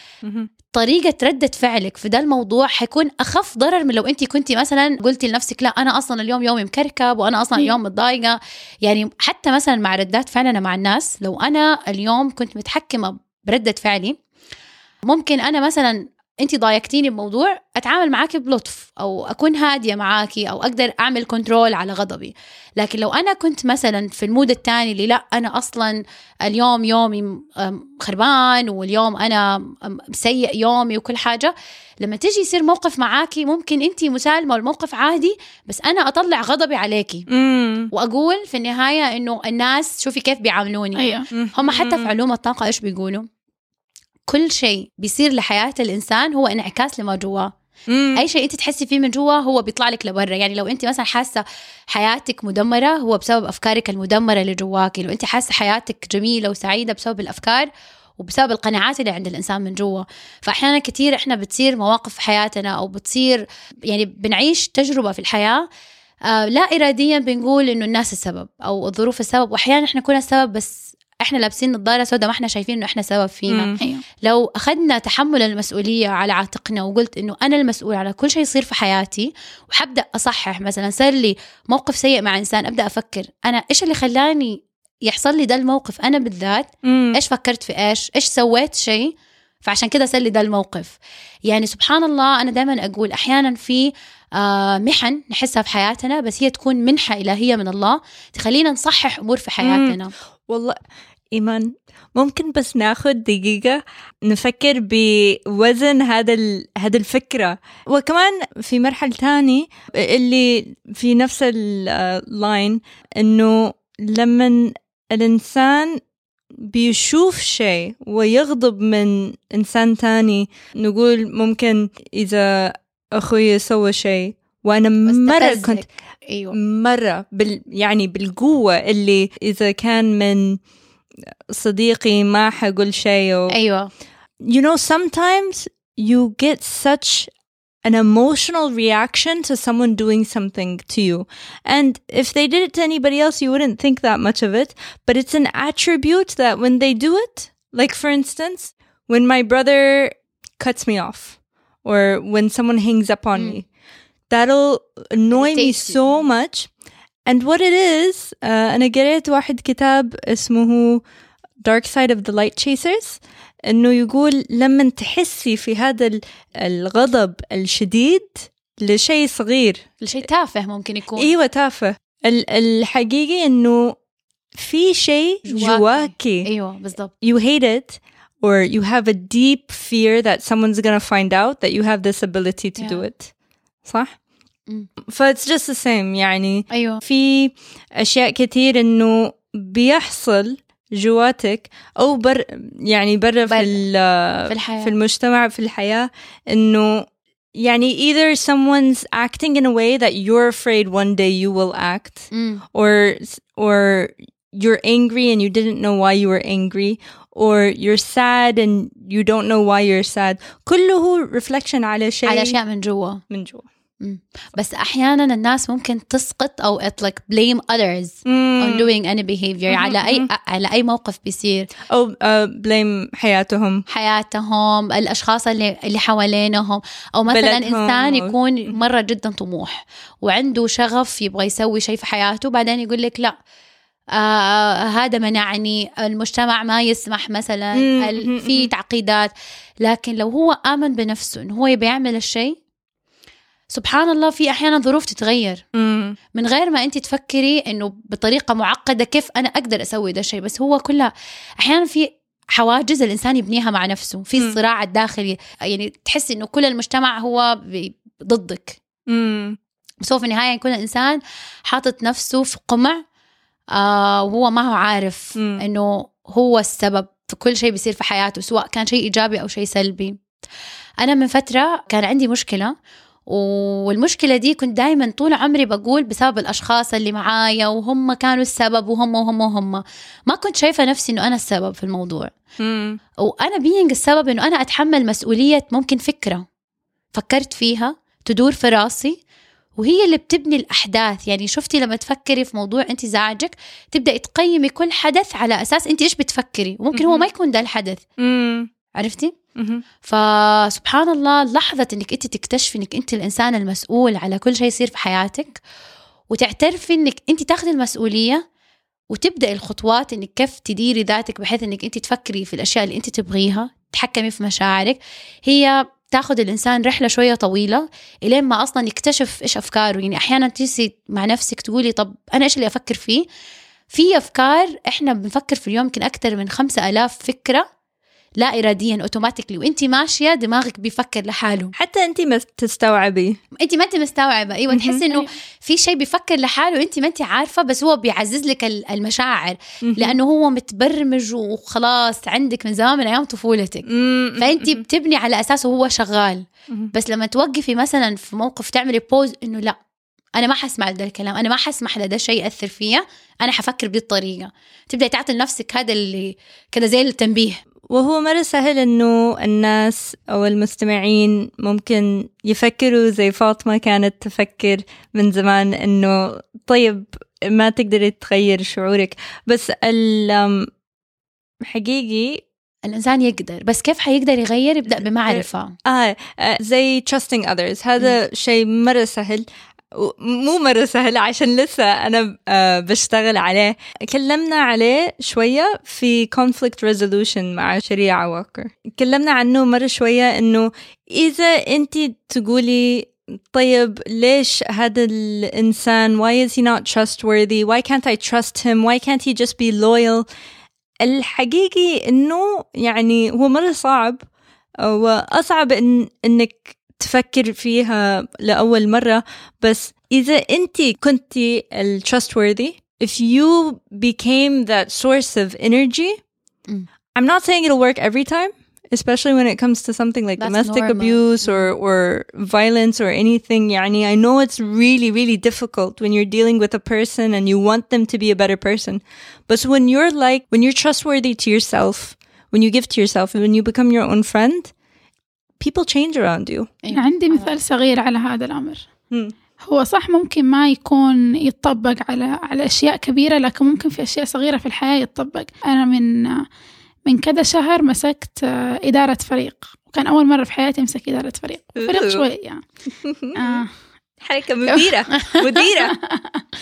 طريقة ردة فعلك في ده الموضوع حيكون أخف ضرر من لو أنت كنتي مثلا قلتي لنفسك لا أنا أصلا اليوم يومي مكركب وأنا أصلا مم. اليوم متضايقة يعني حتى مثلا مع ردات فعلنا مع الناس لو أنا اليوم كنت متحكمة بردة فعلي ممكن أنا مثلا أنت ضايقتيني بموضوع أتعامل معاكي بلطف أو أكون هادية معاكي أو أقدر أعمل control على غضبي. لكن لو أنا كنت مثلا في ال mood التاني اللي لا أنا أصلا اليوم يومي خربان واليوم أنا أم، سيء يومي وكل حاجة لما تيجي يصير موقف معاكي ممكن أنت مسالمة والموقف عادي بس أنا أطلع غضبي عليكي وأقول في النهاية إنه الناس شوفي كيف بيعاملوني. أيوه. هم حتى في علوم الطاقة إيش بيقولوا؟ كل شيء بيصير لحياة الإنسان هو انعكاس لما جواه. أي شيء أنت تحسي فيه من جوا هو بيطلع لك لبرا. يعني لو أنت مثلا حاسة حياتك مدمرة هو بسبب أفكارك المدمرة اللي جواكي لو أنت حاسة حياتك جميلة وسعيدة بسبب الأفكار وبسبب القناعات اللي عند الإنسان من جوا فاحيانا كثير إحنا بتصير مواقف في حياتنا أو بتصير يعني بنعيش تجربة في الحياة آه لا اراديا بنقول إنه الناس السبب أو الظروف السبب. واحيانا إحنا نكون السبب بس إحنا لابسين نظاره سوداء ما إحنا شايفين انه إحنا سبب فينا. أيوه. لو أخذنا تحمل المسؤولية على عاتقنا وقلت إنه أنا المسؤول على كل شيء يصير في حياتي وحبدأ أصحح مثلا صار لي موقف سيء مع إنسان أبدأ أفكر أنا إيش اللي خلاني يحصل لي ده الموقف؟ أنا بالذات إيش فكرت في إيش؟ إيش سويت شيء؟ فعشان كده صار لي ده الموقف. يعني سبحان الله أنا دائما أقول أحيانا في آه محن نحسها في حياتنا بس هي تكون منحة إلهية من الله تخلينا نصحح أمور في حياتنا. والله إيمان ممكن بس ناخذ دقيقة نفكر بوزن هذا. هذا الفكرة وكمان في مرحلة تاني اللي في نفس اللاين إنه لما الإنسان بيشوف شيء ويغضب من إنسان تاني نقول ممكن إذا أخوي سوى شيء وأنا مرة واستفزك. كنت أيوة مرة بال يعني بالقوة اللي إذا كان من صديقي ما حقول شيء و... أيوة You know sometimes you get such an emotional reaction to someone doing something to you. And if they did it to anybody else, you wouldn't think that much of it. But it's an attribute that when they do it, like for instance, when my brother cuts me off or when someone hangs up on Mm. me, that'll annoy me Irritates you. so much. And what it is, uh, أنا قريت واحد كتاب اسمه Dark Side of the Light Chasers إنه يقول لما تحسي في هذا ال- الغضب الشديد لشيء صغير الشيء تافه ممكن يكون ايوه تافه ال- الحقيقي انه في شيء جواكي. جواكي ايوه بالضبط you hate it or you have a deep fear that someone's gonna find out that you have this ability to do Yeah. it صح؟ مم. ف it's just the same يعني أيوه في اشياء كثير انه بيحصل جواتك أو بر يعني برا في في الحياة في المجتمع في الحياة إنه يعني either someone's acting in a way that you're afraid one day you will act مم. or or you're angry and you didn't know why you were angry or you're sad and you don't know why you're sad كله reflection على شيء على اشياء من جوا من جوا بس أحيانا الناس ممكن تسقط أو like blame others on doing any behavior. على أي على أي موقف بيصير. أو uh, blame حياتهم. حياتهم الأشخاص اللي اللي حوالينهم. أو مثلا إنسان يكون مرة جدا طموح وعنده شغف يبغى يسوي شيء في حياته بعدين يقول لك لا. آه هذا منعني المجتمع ما يسمح مثلا في. تعقيدات. لكن لو هو آمن بنفسه إنه هو يبي يعمل الشيء سبحان الله في أحيانا ظروف تتغير مم. من غير ما أنت تفكري إنه بطريقة معقدة كيف أنا أقدر أسوي ده الشيء بس هو كلها أحيانا في حواجز الإنسان يبنيها مع نفسه في. الصراع الداخلي يعني تحس إنه كل المجتمع هو ضدك مم. بس هو في النهاية يكون الإنسان حاطط نفسه في قمع آه وهو ما هو عارف مم. إنه هو السبب في كل شيء بيصير في حياته سواء كان شيء إيجابي أو شيء سلبي أنا من فترة كان عندي مشكلة والمشكلة دي كنت دايما طول عمري بقول بسبب الأشخاص اللي معايا وهم كانوا السبب وهم وهم وهم ما كنت شايفة نفسي إنه أنا السبب في الموضوع مم. وأنا بينج السبب إنه أنا أتحمل مسؤولية ممكن فكرة فكرت فيها تدور في راسي وهي اللي بتبني الأحداث يعني شفتي لما تفكري في موضوع أنت زعجك تبدأي تقيمي كل حدث على أساس أنت إيش بتفكري وممكن هو مهم. ما يكون ده الحدث مم. عرفتي؟ فسبحان الله لحظة إنك أنت تكتشفي إنك أنت الإنسان المسؤول على كل شيء يصير في حياتك وتعترفي إنك أنت تاخذي المسؤولية وتبدأي الخطوات إنك كيف تديري ذاتك بحيث إنك أنت تفكري في الأشياء اللي أنت تبغيها تحكمي في مشاعرك. هي تاخذ الإنسان رحلة شوية طويلة إلين ما أصلا يكتشف إيش أفكاره. يعني أحيانا تجلسي مع نفسك تقولي طب أنا إيش اللي أفكر فيه؟ في أفكار إحنا بنفكر في اليوم يمكن أكثر من خمسة ألاف فكرة لا اراديا اوتوماتيكلي وانت ماشية دماغك بيفكر لحاله. حتى انت ما تستوعبي. انت ما انت مستوعبة. إيوه. تحسي إنه في شيء بيفكر لحاله وانت ما انت عارفة بس هو بيعزز لك ال- المشاعر. لأنه هو متبرمج وخلاص عندك من زمان من أيام طفولتك. فانت بتبني على أساسه هو شغال. بس لما توقفي مثلا في موقف تعملي بوز إنه لا أنا ما حسمع لده الكلام. أنا ما حسمح لده الشيء يأثر فيا. أنا حفكر بدي الطريقة تبدأي تعطي لنفسك هذا اللي كذا زي التنبيه. وهو مرة سهل إنه الناس أو المستمعين ممكن يفكروا زي فاطمة كانت تفكر من زمان إنه طيب ما تقدري تغير شعورك. بس حقيقي الإنسان يقدر بس كيف حيقدر يغير؟ يبدأ بمعرفة. آه آه، زي trusting others. هذا شيء مرة سهل. مو مرة سهل عشان لسه أنا آه، بشتغل عليه. كلمنا عليه شوية في conflict resolution مع شريعة ووكر كلمنا عنه مرة شوية إنه إذا أنت تقولي طيب ليش هذا الإنسان why is he not trustworthy why can't I trust him why can't he just be loyal الحقيقي إنه يعني هو مرة صعب وأصعب إن إنك تفكر فيها لأول مرة بس إذا أنت كنتي ال trustworthy if you became that source of energy Mm. I'm not saying it'll work every time especially when it comes to something like That's domestic normal. abuse or, or violence or anything يعني I know it's really really difficult when you're dealing with a person and you want them to be a better person but when you're like when you're trustworthy to yourself when you give to yourself and when you become your own friend people change around you. أنا عندي مثال صغير على هذا الأمر. Hmm. هو صح ممكن ما يكون يتطبق على على أشياء كبيرة لكن ممكن في أشياء صغيرة في الحياة يتطبق. أنا من من كذا شهر مسكت آه، إدارة فريق. وكان أول مرة في حياتي أمسك إدارة فريق. فريق. شوي يعني. آه. حركة مديرة. مديرة.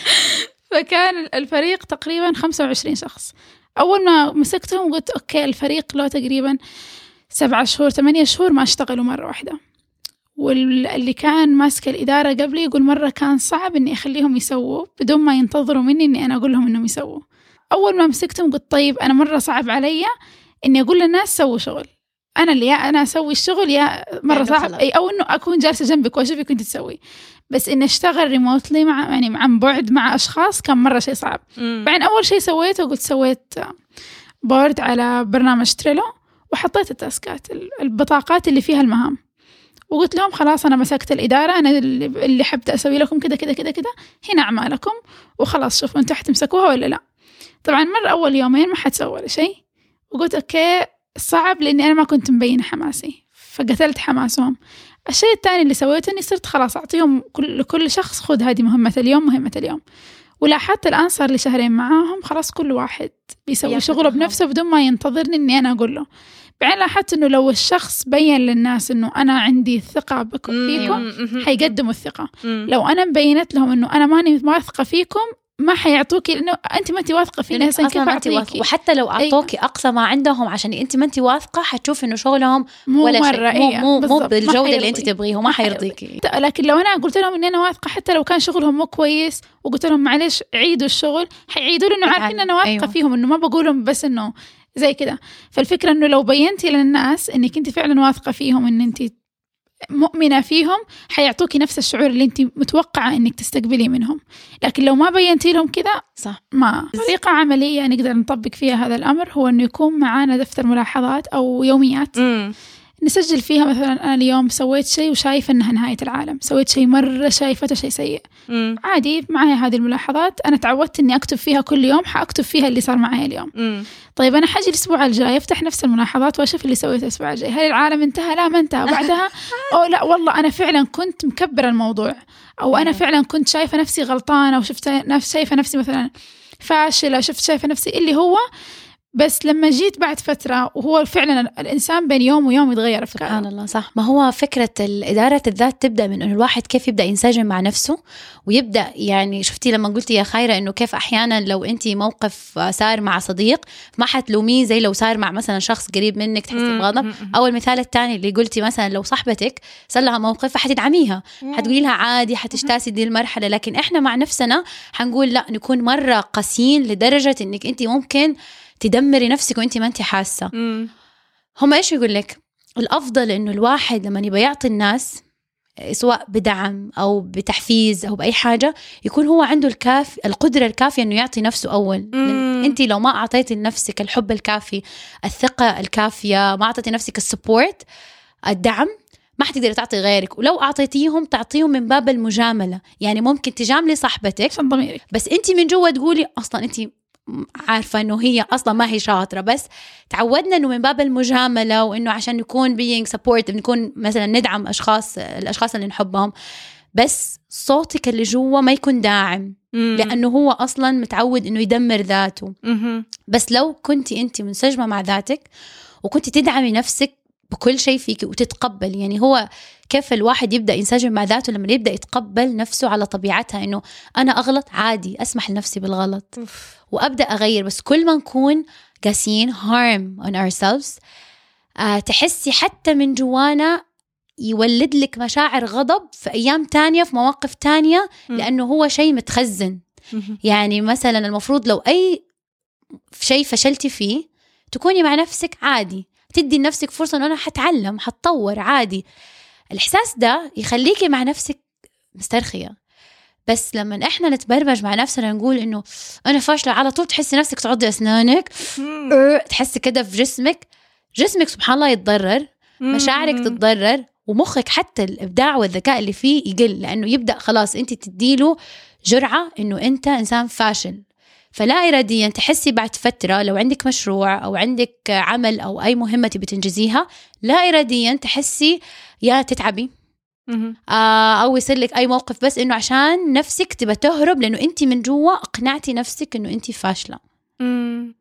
فكان الفريق تقريبا 25 شخص. أول ما مسكتهم قلت أوكي الفريق له تقريبا سبعة شهور ثمانية شهور ما اشتغلوا مرة واحدة. واللي كان ماسك الإدارة قبلي يقول مرة كان صعب إني أخليهم يسووا بدون ما ينتظروا مني إني أنا أقول لهم إنهم يسووا. أول ما مسكتهم قلت طيب أنا مرة صعب علي إني أقول للناس سووا شغل. أنا اللي يا أنا أسوي الشغل يا مرة يعني صعب. أي أو إنه أكون جالسة جنبك وأشوفك كنت تسوي. بس إني أشتغل remotely مع يعني عن بعد مع أشخاص كان مرة شيء صعب. بعدين أول شيء سويته قلت سويت board على برنامج Trello وحطيت ال task ات ال- البطاقات اللي فيها المهام. وقلت لهم خلاص أنا مسكت الإدارة أنا اللي حبت أسوي لكم كذا كذا كذا كذا هنا أعمالكم وخلاص شوفوا أنتوا حتمسكوها ولا لا. طبعا مرة أول يومين ما حد سوى ولا شيء وقلت أوكي صعب لأني أنا ما كنت مبينة حماسي فقتلت حماسهم. الشيء الثاني اللي سويته إني صرت خلاص أعطيهم كل لكل شخص خذ هذه مهمة اليوم مهمة اليوم. ولاحظت الآن صار لي شهرين معاهم خلاص كل واحد بيسوي شغله. بنفسه بدون ما ينتظرني إني أنا أقول له. بعدين لاحظت إنه لو الشخص بين للناس إنه أنا عندي ثقة بكم فيكم حيقدموا الثقة لو أنا مبينت لهم إنه أنا ماني واثقة فيكم ما حيعطوكي لأنه أنت ما أنت واثقة فيني هسه كيف ما واثقة. اعطيكي وحتى لو أعطوكي أقصى ما عندهم عشان أنت ما أنت واثقة حتشوفي إنه شغلهم مو ولا مرة شيء مو إيه، مو, مو. ما بالجودة اللي أنت. تبغيه وما حيرضيكي لكن لو أنا قلت لهم إني أنا واثقة حتى لو كان شغلهم مو كويس وقلت لهم معلش عيدوا الشغل حيعيدوا إنه يتعلم. عارفين أنا واثقة أيوة. فيهم إنه ما بقولهم بس إنه زي كذا فالفكرة إنه لو بينتي للناس إنك أنت فعلا واثقة فيهم إن أنت مؤمنة فيهم حيعطوكي نفس الشعور اللي أنت متوقعة إنك تستقبليه منهم. لكن لو ما بينتي لهم كذا صح. ما. طريقة عملية نقدر نطبق فيها هذا الأمر هو أنه يكون معانا دفتر ملاحظات أو يوميات. مم. نسجل فيها مثلا أنا اليوم سويت شيء وشايفة أنها نهاية العالم. سويت شيء مرة شايفته شيء سيء. مم. عادي معايا هذه الملاحظات. أنا تعودت أني أكتب فيها كل يوم حأكتب فيها اللي صار معايا اليوم. مم. طيب أنا حأجي الأسبوع الجاي أفتح نفس الملاحظات وأشوف اللي سويته الأسبوع الجاي. هل العالم انتهى؟ لا ما انتهى. بعدها أو لا والله أنا فعلا كنت مكبرة الموضوع. أنا مم. فعلا كنت شايفة نفسي غلطانة وشفت نفس شايفة نفسي مثلا فاشلة شفت شايفة نفسي اللي هو بس لما جيت بعد فترة وهو فعلا الإنسان بين يوم ويوم يتغير سبحان أفكاره الله صح ما هو فكرة إدارة الذات تبدأ من إنه الواحد كيف يبدأ ينسجم مع نفسه ويبدأ يعني شفتي لما قلتي يا خيرة إنه كيف أحيانا لو أنت موقف صار مع صديق ما حتلوميه زي لو صار مع مثلا شخص قريب منك تحسي. بغضب. أو المثال الثاني اللي قلتي مثلا لو صاحبتك صار لها موقف فحتدعميها حتقولي لها عادي حتجتازي دي المرحلة لكن إحنا مع نفسنا حنقول لا نكون مرة قاسيين لدرجة إنك أنت ممكن تدمري نفسك وأنت ما أنت حاسة. مم. هم إيش يقول لك؟ الأفضل إنه الواحد لما يبغى يعطي الناس سواء بدعم أو بتحفيز أو بأي حاجة يكون هو عنده الكاف القدرة الكافية إنه يعطي نفسه أول. انت لو ما اعطيتي لنفسك الحب الكافي الثقة الكافية ما اعطيتي نفسك السبورت الدعم ما حتقدري تعطي غيرك. ولو أعطيتيهم تعطيهم من باب المجاملة. يعني ممكن تجاملي صاحبتك بس انت من جوا تقولي أصلا انت عارفة إنه هي أصلا ما هي شاطرة بس تعودنا إنه من باب المجاملة وإنه عشان نكون being supportive نكون مثلا ندعم أشخاص الأشخاص اللي نحبهم بس صوتك اللي جوا ما يكون داعم مم. لأنه هو أصلا متعود إنه يدمر ذاته مهم. بس لو كنتي انت منسجمة مع ذاتك وكنت تدعمي نفسك بكل شيء فيك وتتقبل يعني هو كيف الواحد يبدأ ينسجم مع ذاته لما يبدأ يتقبل نفسه على طبيعتها إنه أنا أغلط عادي أسمح لنفسي بالغلط. وأبدأ أغير بس كل ما نكون قاسيين harm on ourselves آه تحسي حتى من جوانا يولد لك مشاعر غضب في أيام تانية في مواقف تانية. لأنه هو شيء متخزن. يعني مثلا المفروض لو أي شيء فشلتي فيه تكوني مع نفسك عادي تدي لنفسك فرصة إنه أنا حتعلم حتطور عادي. الإحساس ده يخليكي مع نفسك مسترخية. بس لما إحنا نتبرمج مع نفسنا نقول إنه أنا فاشلة على طول تحسي نفسك تعضي أسنانك مم. تحسي كده في جسمك. جسمك سبحان الله يتضرر مشاعرك. تتضرر ومخك حتى الإبداع والذكاء اللي فيه يقل. لأنه يبدأ خلاص أنت تديله جرعة إنه أنت إنسان فاشل فلا اراديا تحسي بعد فترة لو عندك مشروع أو عندك عمل أو أي مهمة تبي تنجزيها لا اراديا تحسي يا تتعبي. آه، أو يصير لك أي موقف بس إنه عشان نفسك تبى تهرب لأنه أنت من جوا اقنعتي نفسك إنه أنت فاشلة مم.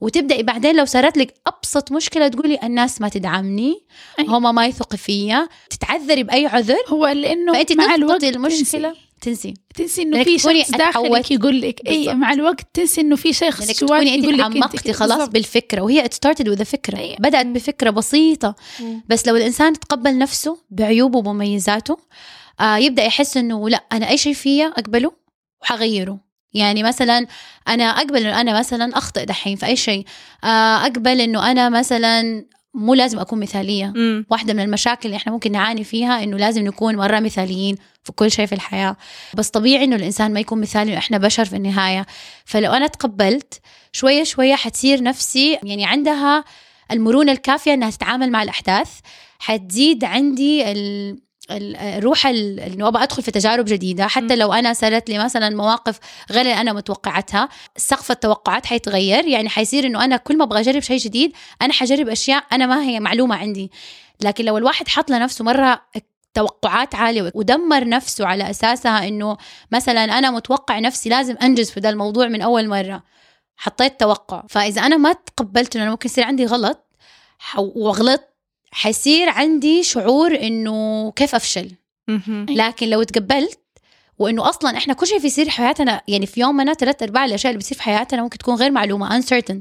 وتبدأي بعدين لو صارت لك أبسط مشكلة تقولي الناس ما تدعمني أي. هما ما يثقوا فيا تتعذري بأي عذر هو لأنه مع الوقت تسقطي المشكلة تنسي, تنسي إنه في شخص داخلك. يقول لك اي. مع الوقت تنسي إنه في شخص جواك يقول لك تعمقتي. خلاص بالضبط. بالفكرة وهي it started with a فكرة أي. بدأت بفكرة بسيطة مم. بس لو الإنسان تقبل نفسه بعيوبه ومميزاته آه يبدأ يحس إنه لا أنا أي شيء فيا أقبله وحغيره يعني مثلا أنا أقبل إنه أنا مثلا أخطئ دحين في أي شيء آه، أقبل إنه أنا مثلا مو لازم أكون مثالية مم. واحدة من المشاكل اللي إحنا ممكن نعاني فيها إنه لازم نكون مرة مثاليين في كل شيء في الحياة. بس طبيعي إنه الإنسان ما يكون مثالي إحنا بشر في النهاية. فلو أنا تقبلت شوية شوية حتصير نفسي يعني عندها المرونة الكافية إنها تتعامل مع الأحداث حتزيد عندي ال ال- الروح ال- إنه أبغى أدخل في تجارب جديدة. حتى لو أنا صارت لي مثلا مواقف غير اللي أنا متوقعتها سقف التوقعات حيتغير. يعني حيصير إنه أنا كل ما أبغى أجرب شيء جديد أنا حجرب أشياء أنا ما هي معلومة عندي. لكن لو الواحد حط لنفسه مرة توقعات عالية ودمر نفسه على أساسها إنه مثلا أنا متوقع نفسي لازم أنجز في ده الموضوع من أول مرة. حطيت توقع. فإذا أنا ما تقبلت إنه أنا ممكن يصير عندي غلط ح- وغلط حيصير عندي شعور إنه كيف أفشل. مهم. لكن لو تقبلت وإنه أصلا إحنا كل شيء في يصير في حياتنا يعني في يومنا ثلاث أرباع الأشياء اللي بتصير في حياتنا ممكن تكون غير معلومة uncertain.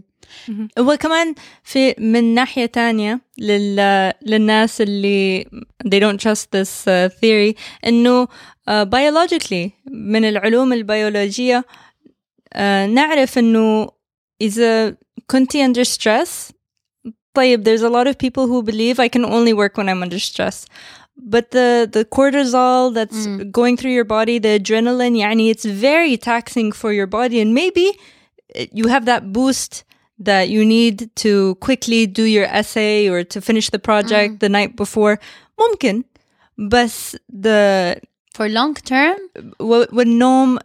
وكمان في من ناحية تانية لل, للناس اللي they don't trust this uh, theory إنه uh, biologically من العلوم البيولوجية uh, نعرف إنه إذا كنتي under stress طيب there's a lot of people who believe I can only work when I'm under stress but the the cortisol that's Mm. going through your body the adrenaline يعني it's very taxing for your body and maybe uh, you have that boost that you need to quickly do your essay or to finish the project the night before ممكن بس the for long term و- والنوم uh,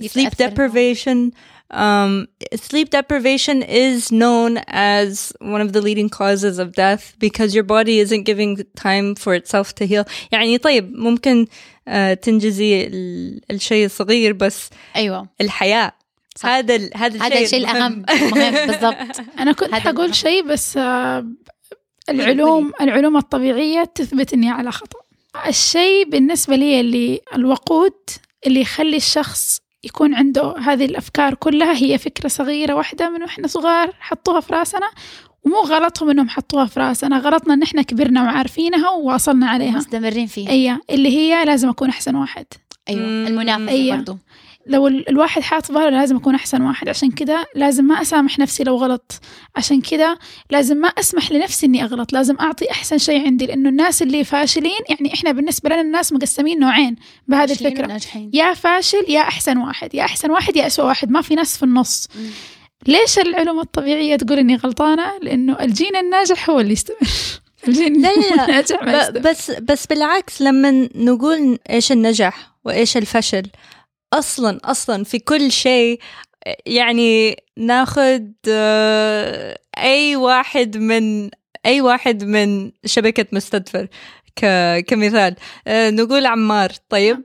sleep يتأثر deprivation um, sleep deprivation is known as one of the leading causes of death because your body isn't giving time for itself to heal يعني طيب ممكن uh, تنجزي ال- الشيء الصغير بس ايوه الحياة صح. هذا ال- هذا الشيء هذا الشيء الأهم. مهم. بالضبط. أنا كنت حقول. شيء بس آه، العلوم العلوم الطبيعية تثبت اني على خطأ. الشيء بالنسبة لي اللي الوقود اللي يخلي الشخص يكون عنده هذه الأفكار كلها هي فكرة صغيرة واحدة من وإحنا صغار حطوها في راسنا ومو غلطهم إنهم حطوها في راسنا غلطنا إن إحنا كبرنا وعارفينها وواصلنا عليها. مستمرين فيها. اي اللي هي لازم أكون أحسن واحد. أيوه. المنافسة أيوة. برضو. لو ال- الواحد حاط ظهره لازم أكون أحسن واحد. عشان كده لازم ما أسامح نفسي لو غلط. عشان كده لازم ما أسمح لنفسي إني أغلط. لازم أعطي أحسن شيء عندي. لأنه الناس اللي فاشلين يعني إحنا بالنسبة لنا الناس مقسمين نوعين بهذه الفكرة. وناجحين. يا فاشل يا أحسن واحد. يا أحسن واحد يا أسوأ واحد. ما في ناس في النص. مم. ليش العلوم الطبيعية تقول إني غلطانة؟ لأنه الجين الناجح هو اللي يستمر. الجين لا، لا، لا. الناجح ما يستمر. بس بس بالعكس لما نقول إيش النجاح وإيش الفشل أصلا أصلا في كل شيء يعني ناخذ آه، أي واحد من أي واحد من شبكة مستدفر كمثال. آه، نقول عمار طيب؟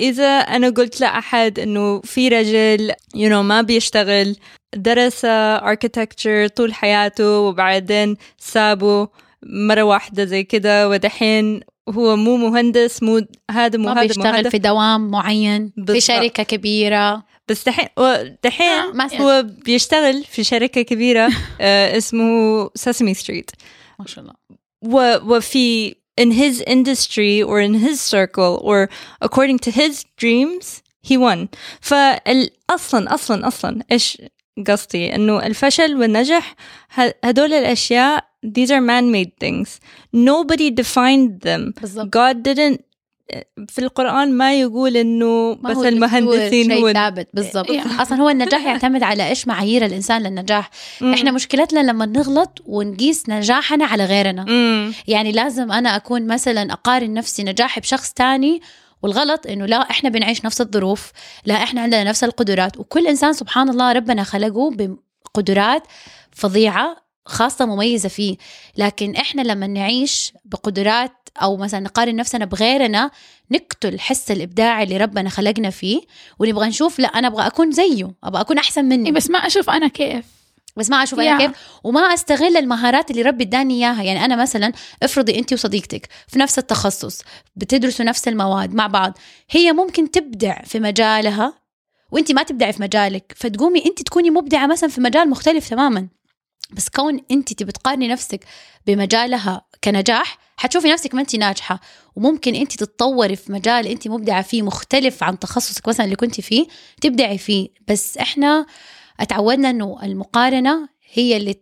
إذا أنا قلت لأحد إنه في رجل you know ما بيشتغل درس architecture طول حياته وبعدين سابه مرة واحدة زي كده ودحين هو مو مهندس مو هذا مو هذا بيشتغل في دوام معين في بالضبط. شركة كبيرة. بس دحين دحين آه، هو بيشتغل في شركة كبيرة آه، اسمه سesame street. ما شاء الله. و- وفي in his industry or in his circle or according to his dreams he won. فأصلا أصلا أصلا إيش قصدي إنه الفشل والنجح ه- هدول الأشياء these are man-made things. Nobody defined them. بالضبط. God didn't في القرآن ما يقول ما بس هو المهندسين هو ثابت. بالضبط. إيه. أصلا هو النجاح يعتمد على إيش؟ معايير الإنسان للنجاح. مم. إحنا مشكلتنا لما نغلط ونقيس نجاحنا على غيرنا. مم. يعني لازم أنا أكون مثلا أقارن نفسي نجاحي بشخص تاني والغلط إنه لا إحنا بنعيش نفس الظروف لا إحنا عندنا نفس القدرات. وكل إنسان سبحان الله ربنا خلقه بقدرات فظيعة خاصة مميزة فيه. لكن إحنا لما نعيش بقدرات أو مثلا نقارن نفسنا بغيرنا نقتل حس الإبداع اللي ربنا خلقنا فيه ونبغى نشوف لا أنا أبغى أكون زيه أبغى أكون أحسن منه إيه، بس ما أشوف أنا كيف. بس ما أشوف أنا يا. كيف. وما أستغل المهارات اللي ربي إداني إياها. يعني أنا مثلا افرضي انت وصديقتك في نفس التخصص بتدرسوا نفس المواد مع بعض هي ممكن تبدع في مجالها وانت ما تبدعي في مجالك فتقومي انت تكوني مبدعة مثلا في مجال مختلف تماما. بس كون انت تبي تقارني نفسك بمجالها كنجاح حتشوفي نفسك ما انت ناجحة. وممكن انت تتطوري في مجال انت مبدعة فيه مختلف عن تخصصك مثلا اللي كنت فيه تبدعي فيه. بس إحنا اتعودنا انه المقارنة هي اللي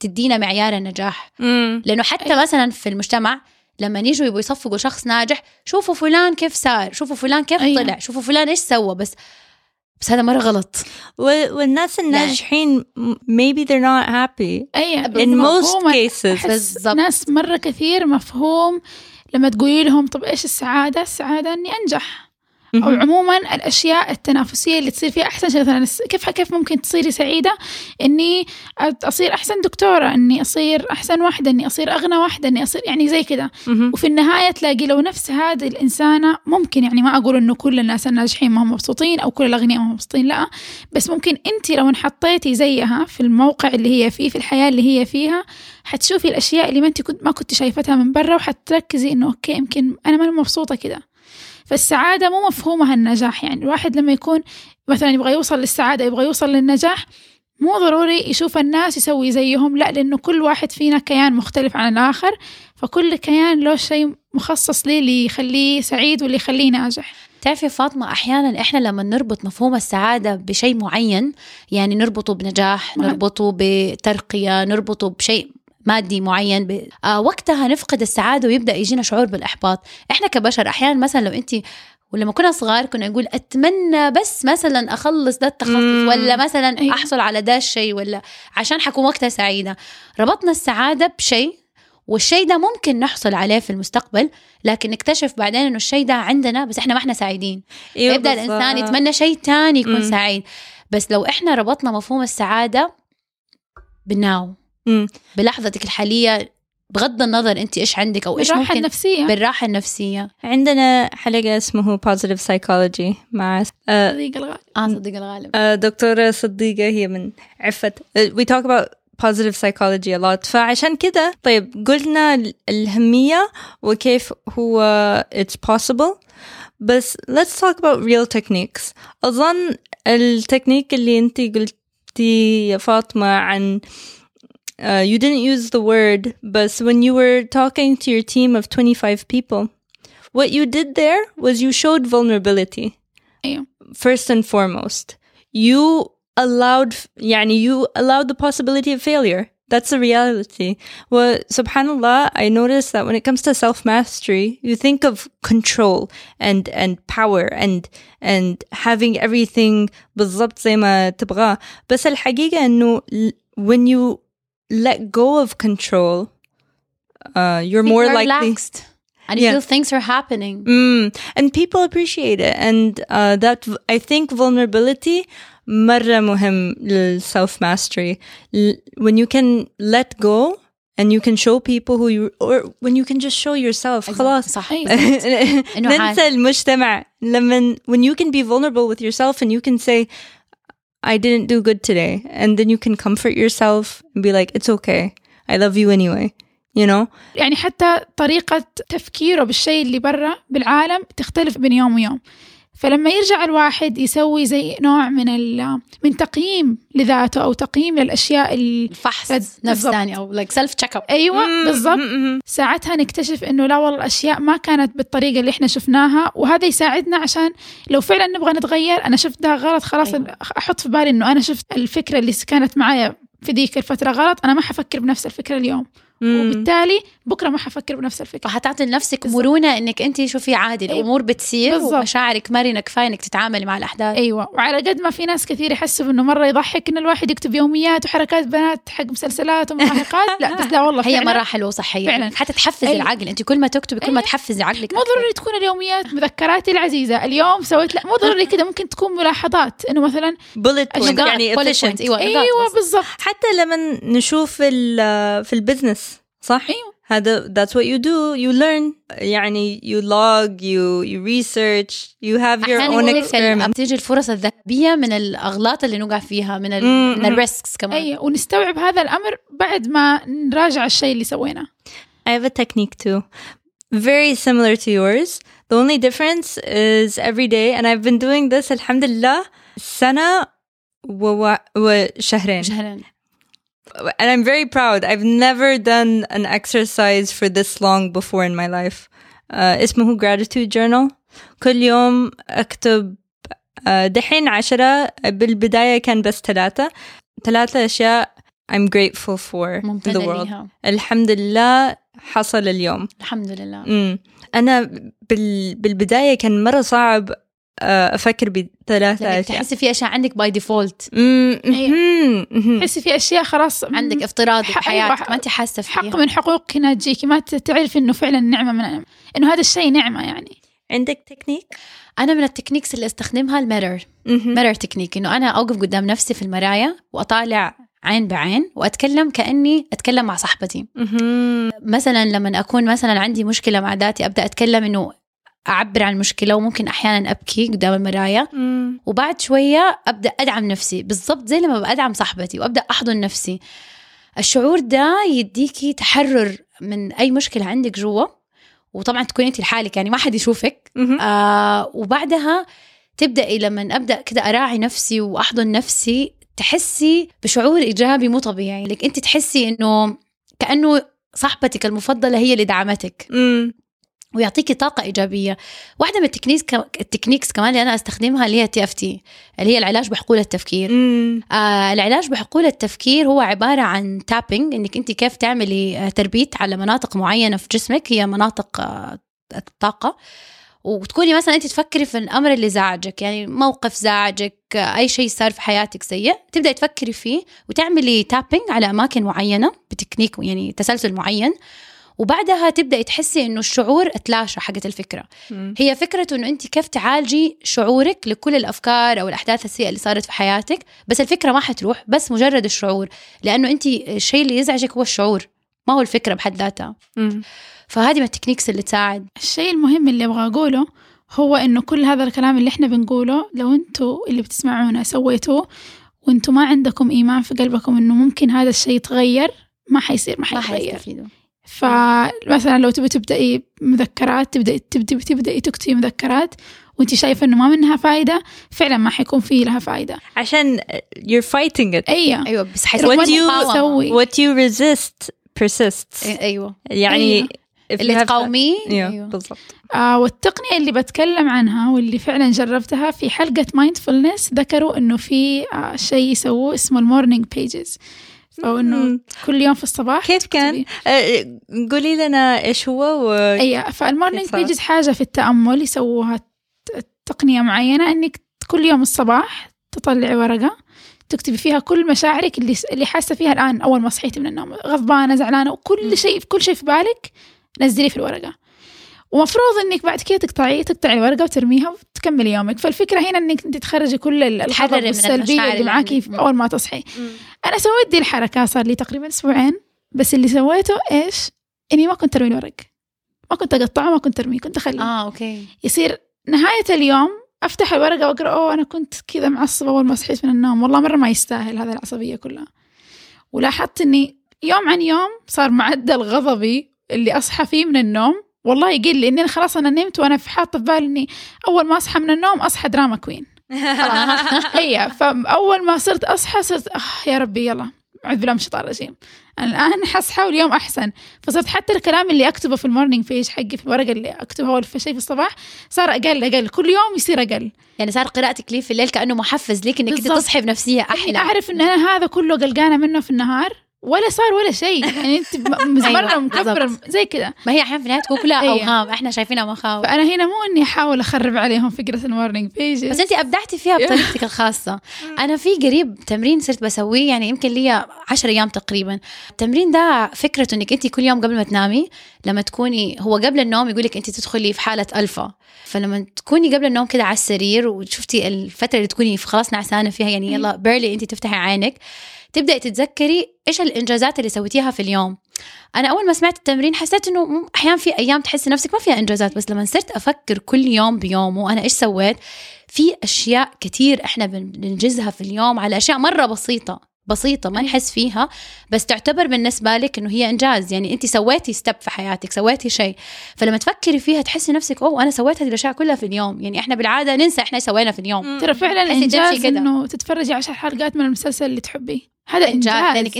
تدينا معيار النجاح. مم. لأنه حتى مثلا في المجتمع لما يجوا يبغوا يصفقوا شخص ناجح شوفوا فلان كيف صار شوفوا فلان كيف أيوة. طلع شوفوا فلان إيش سوى. بس بس هذا مرة غلط. والناس الناجحين maybe they're not happy. in most cases. بالضبط. ناس مرة كثير مفهوم لما تقولي لهم طب إيش السعادة؟ السعادة إني أنجح. مهم. عموما الأشياء التنافسية اللي تصير فيها أحسن شيء. مثلا كيف كيف ممكن تصيري سعيدة؟ إني أ- أصير أحسن دكتورة إني أصير أحسن واحدة إني أصير أغنى واحدة إني أصير يعني زي كذا. وفي النهاية تلاقي لو نفس هذه الإنسانة ممكن يعني ما أقول إنه كل الناس الناجحين ما هم مبسوطين أو كل الأغنياء ما هم مبسوطين لا. بس ممكن أنت لو انحطيتي زيها في الموقع اللي هي فيه في الحياة اللي هي فيها حتشوفي الأشياء اللي ما أنت كنت ما كنت شايفتها من برا وحتركزي إنه أوكي يمكن أنا ماني مبسوطة كده فالسعادة مو مفهومها النجاح يعني الواحد لما يكون مثلا يبغى يوصل للسعادة يبغى يوصل للنجاح مو ضروري يشوف الناس يسوي زيهم لا لأنه كل واحد فينا كيان مختلف عن الآخر فكل كيان له شيء مخصص ليه اللي يخليه سعيد واللي يخليه ناجح تعرفي فاطمة أحيانا إحنا لما نربط مفهوم السعادة بشيء معين يعني نربطه بنجاح. نربطه بترقية نربطه بشيء مادي معين ب... آه وقتها نفقد السعادة ويبدأ يجينا شعور بالإحباط إحنا كبشر أحيانا مثلا لو أنت ولما كنا صغار كنا نقول أتمنى بس مثلا أخلص ده التخصص. ولا مثلا أيوة. أحصل على ده الشيء ولا عشان حكون وقتها سعيدة ربطنا السعادة بشيء والشيء ده ممكن نحصل عليه في المستقبل لكن نكتشف بعدين إنه الشيء ده عندنا بس إحنا ما إحنا سعيدين أيوة يبدا الإنسان. يتمنى شيء تاني يكون مم. سعيد بس لو إحنا ربطنا مفهوم السعادة بالناو مم. بلحظتك الحالية بغض النظر أنت إيش عندك أو إيش ممكن النفسية. بالراحة النفسية. عندنا حلقة اسمه positive psychology مع آه، صديق الغالي آه صديق الغالب. آه، دكتورة صديقة هي من آه، we talk about positive psychology a lot. فعشان كده طيب قلنا ال- الأهمية وكيف هو it's possible. بس let's talk about real techniques. أظن التكنيك اللي انت قلتي يا فاطمة عن uh, you didn't use the word but when you were talking to your team of 25 people what you did there was you showed vulnerability أيوة first and foremost you allowed يعني you allowed the possibility of failure that's a reality well subhanallah i noticed that when it comes to self-mastery you think of control and and power and and having everything بالضبط زي ما تبغاه بس الحقيقة انه l- when you let go of control uh, you're more You're likely relaxed and you Yeah. feel things are happening Mm, and people appreciate it. And uh, that I think vulnerability مرة مهم للself mastery. When you can let go and you can show people who you or when you can just show yourself خلاص صح أيوة. إنه ننسى عادي. المجتمع لما when you can be vulnerable with yourself and you can say I didn't do good today and then you can comfort yourself and be like it's okay I love you anyway you know يعني حتى طريقة تفكيره بالشيء اللي برا بالعالم تختلف بين يوم ويوم فلما يرجع الواحد يسوي زي نوع من ال من تقييم لذاته أو تقييم للأشياء اللي الفحص بالضبط. نفس ثاني أو like self check up أيوة بالضبط ساعتها نكتشف إنه لا والله الاشياء ما كانت بالطريقة اللي إحنا شفناها وهذا يساعدنا عشان لو فعلا نبغى نتغير أنا شفت ده غلط خلاص أيوة. أحط في بالي إنه أنا شفت الفكرة اللي كانت معايا في ذيك الفترة غلط أنا ما حفكر بنفس الفكرة اليوم. وبالتالي بكرة ما حفكر بنفس الفكرة وحتعطي لنفسك. مرونة إنك انت شوفي عادي أيوة. الأمور بتصير بالضبط. ومشاعرك مرنة كفاية إنك تتعاملي مع الأحداث أيوه وعلى قد ما في ناس كثير يحسوا إنه مرة يضحك إن الواحد يكتب يوميات وحركات بنات حق مسلسلات ومراهقات لا بس لا والله هي حلوة وصحيه فعلاً. حتى تحفز أيوة. العقل انت كل ما تكتبي كل ما أيوة. تحفزي عقلك مو. ضروري تكون اليوميات مذكراتي العزيزة اليوم سويت لا مو ضروري كذا ممكن تكون ملاحظات إنه مثلا أشجار. يعني efficient. أيوه أيوه بس. بالضبط حتى لما نشوف في ال- في ال business صح؟ أيوة. هذا that's what you do you learn يعني you log you you research you have your أحياناً own يقول لك ال- experiment بتيجي الفرص الذهبيه من الاغلاط اللي نوقع فيها من ال مم. من الريسكس كمان اي ونستوعب هذا الامر بعد ما نراجع الشيء اللي سويناه I have a technique too very similar to yours the only difference is every day and I've been doing this الحمد لله سنة و- وشهرين شهرين And I'm very proud. I've never done an exercise for this long before in my life. Uh, اسمه gratitude journal. كل يوم أكتب uh, دحين عشرة بالبداية كان بس ثلاثة ثلاثة أشياء I'm grateful for in the ممتنه world. ليها الحمد لله حصل اليوم. الحمد لله مم. أنا بال بالبداية كان مرة صعب uh, أفكر بثلاثة أشياء. تحسي في أشياء عندك by default. تحسي في أشياء خلاص عندك افتراض حق- بحياتك أيوة، ما أنت حاسة حق فيها من حقوقك هنا تجيكي ما تعرفي إنه فعلا نعمة من إنه هذا الشيء نعمة يعني عندك تكنيك؟ أنا من ال techniques اللي أستخدمها ال mirror. mirror technique إنه أنا أوقف قدام نفسي في المرايه وأطالع عين بعين وأتكلم كأني أتكلم مع صاحبتي. مثلا لما أكون مثلا عندي مشكلة مع ذاتي أبدأ أتكلم إنه أعبر عن المشكلة وممكن أحيانا أبكي قدام المرايه مم. وبعد شوية أبدأ أدعم نفسي. بالضبط زي لما بدعم صاحبتي وأبدأ أحضن نفسي. الشعور ده يديكي تحرر من أي مشكلة عندك جوا. وطبعا تكوني انت لحالك يعني ما حد يشوفك. آه وبعدها تبدأي لما أبدأ كده أراعي نفسي وأحضن نفسي تحسي بشعور إيجابي مو طبيعي. لك أنت تحسي إنه كأنه صاحبتك المفضلة هي اللي دعمتك. مم. ويعطيكي طاقة إيجابية. واحدة من ال techniques ال techniques كمان اللي أنا أستخدمها اللي هي TFT اللي هي العلاج بحقول التفكير. مم. آه العلاج بحقول التفكير هو عبارة عن tapping إنك أنت كيف تعملي آه تربيت على مناطق معينة في جسمك هي مناطق آه الطاقة. وتكوني مثلا أنت تفكري في الأمر اللي زعجك يعني موقف زعجك آه، أي شيء صار في حياتك سيء تبدأي تفكري فيه وتعملي tapping على أماكن معينة بتكنيك يعني تسلسل معين. وبعدها تبدأي تحسي إنه الشعور اتلاشى حقت الفكرة. مم. هي فكرة إنه انت كيف تعالجي شعورك لكل الأفكار أو الأحداث السيئة اللي صارت في حياتك بس الفكرة ما حتروح بس مجرد الشعور لأنه انت الشيء اللي يزعجك هو الشعور ما هو الفكرة بحد ذاتها. مم. فهذه من التكنيكس اللي تساعد. الشيء المهم اللي أبغى أقوله هو إنه كل هذا الكلام اللي إحنا بنقوله لو أنتوا اللي بتسمعونا سويتوه وأنتوا ما عندكم إيمان في قلبكم إنه ممكن هذا الشيء يتغير ما حيصير ما ما حيتغير. حيستفيدوا فمثلا لو تبي تبدأي مذكرات تبدأي تبدأي تبدأي تكتبي مذكرات وانت شايفة إنه ما منها فايدة فعلا ما حيكون في لها فايدة. عشان you're fighting it. أيوه. أيوه بس What you مقاومة. سوي. What you resist persists. أيوه. يعني أيوة. اللي تقاوميه أيوه أيوه. بالضبط. آه والتقنية اللي بتكلم عنها واللي فعلا جربتها في حلقة mindfulness ذكروا إنه في آه شيء يسووه اسمه ال morning pages أو إنه. كل يوم في الصباح كيف كان؟ آه، قولي لنا إيش هو و... أي فال morning؟ pages حاجة في التأمل يسووها ت- تقنية معينة إنك كل يوم الصباح تطلعي ورقة تكتبي فيها كل مشاعرك اللي اللي حاسة فيها الآن أول ما صحيتي من النوم غضبانة زعلانة مم. وكل شيء كل شيء في بالك نزليه في الورقة ومفروض إنك بعد كده تقطعي تقطعي الورقة وترميها وتكملي يومك فالفكرة هنا إنك أنت تخرجي كل ال- تحرري الغضب من والسلبية المشاعر اللي معاكي أول ما تصحي أنا سويت دي الحركة صار لي تقريبا أسبوعين بس اللي سويته إيش؟ إني ما كنت أرمي الورق ما كنت أقطعه ما كنت أرميه كنت أخليه. آه أوكي. يصير نهاية اليوم أفتح الورقة وأقرأ أوه أنا كنت كذا معصبة أول ما صحيت من النوم. والله مرة ما يستاهل هذا العصبية كلها. ولاحظت إني يوم عن يوم صار معدل غضبي اللي أصحى فيه من النوم. والله يقل أنا خلاص أنا نمت وأنا في حاطة في بالي إني أول ما أصحى من النوم أصحى drama queen هي فأول ما صرت أصحى صرت آه يا ربي يلا أعوذ بالله من الشيطان الرجيم. أنا الآن حصحى واليوم أحسن. فصرت حتى الكلام اللي أكتبه في ال morning page حقي في الورقة اللي أكتبها أول في شيء في الصباح صار أقل أقل. كل يوم يصير أقل. يعني صار قراءتك لي في الليل كأنه محفز ليك إنك أنت. تصحي بنفسية أحلى. أعرف إن أنا هذا كله قلقانة منه في النهار. ولا صار ولا شيء. يعني انت مره أيوة، مكبره. زي كذا. ما هي أحيانا في النهاية تكون كلها. أوهام إحنا شايفينها مخاوف فأنا هنا مو إني أحاول أخرب عليهم فكرة ال morning page بس أنت أبدعتي فيها بطريقتك الخاصة. أنا في قريب تمرين صرت بسويه يعني يمكن لي 10 أيام تقريبا. التمرين ده فكرته إنك أنت كل يوم قبل ما تنامي لما تكوني هو قبل النوم يقول لك أنت تدخلي في حالة ألفا. فلما تكوني قبل النوم كده على السرير وشفتي الفترة اللي تكوني في خلاص نعسانة فيها يعني يلا بيرلي أنت تفتحي عينك تبدأي تتذكري إيش الإنجازات اللي سويتيها في اليوم؟ أنا أول ما سمعت التمرين حسيت إنه أحيانا في أيام تحسي نفسك ما فيها إنجازات بس لما صرت أفكر كل يوم بيومه أنا إيش سويت؟ في أشياء كتير إحنا بن- بننجزها في اليوم على أشياء مرة بسيطة بسيطة ما نحس فيها بس تعتبر بالنسبة لك إنه هي إنجاز. يعني انت سويتي step في حياتك سويتي شيء. فلما تفكري فيها تحسي نفسك أوه أنا سويت هذه الأشياء كلها في اليوم. يعني إحنا بالعادة ننسى إحنا سوينا في اليوم. ترى فعلا إنجاز. إنه تتفرجي عشر حلقات من المسلسل اللي تحبيه. هذا إنجاز. إنجاز. لأنك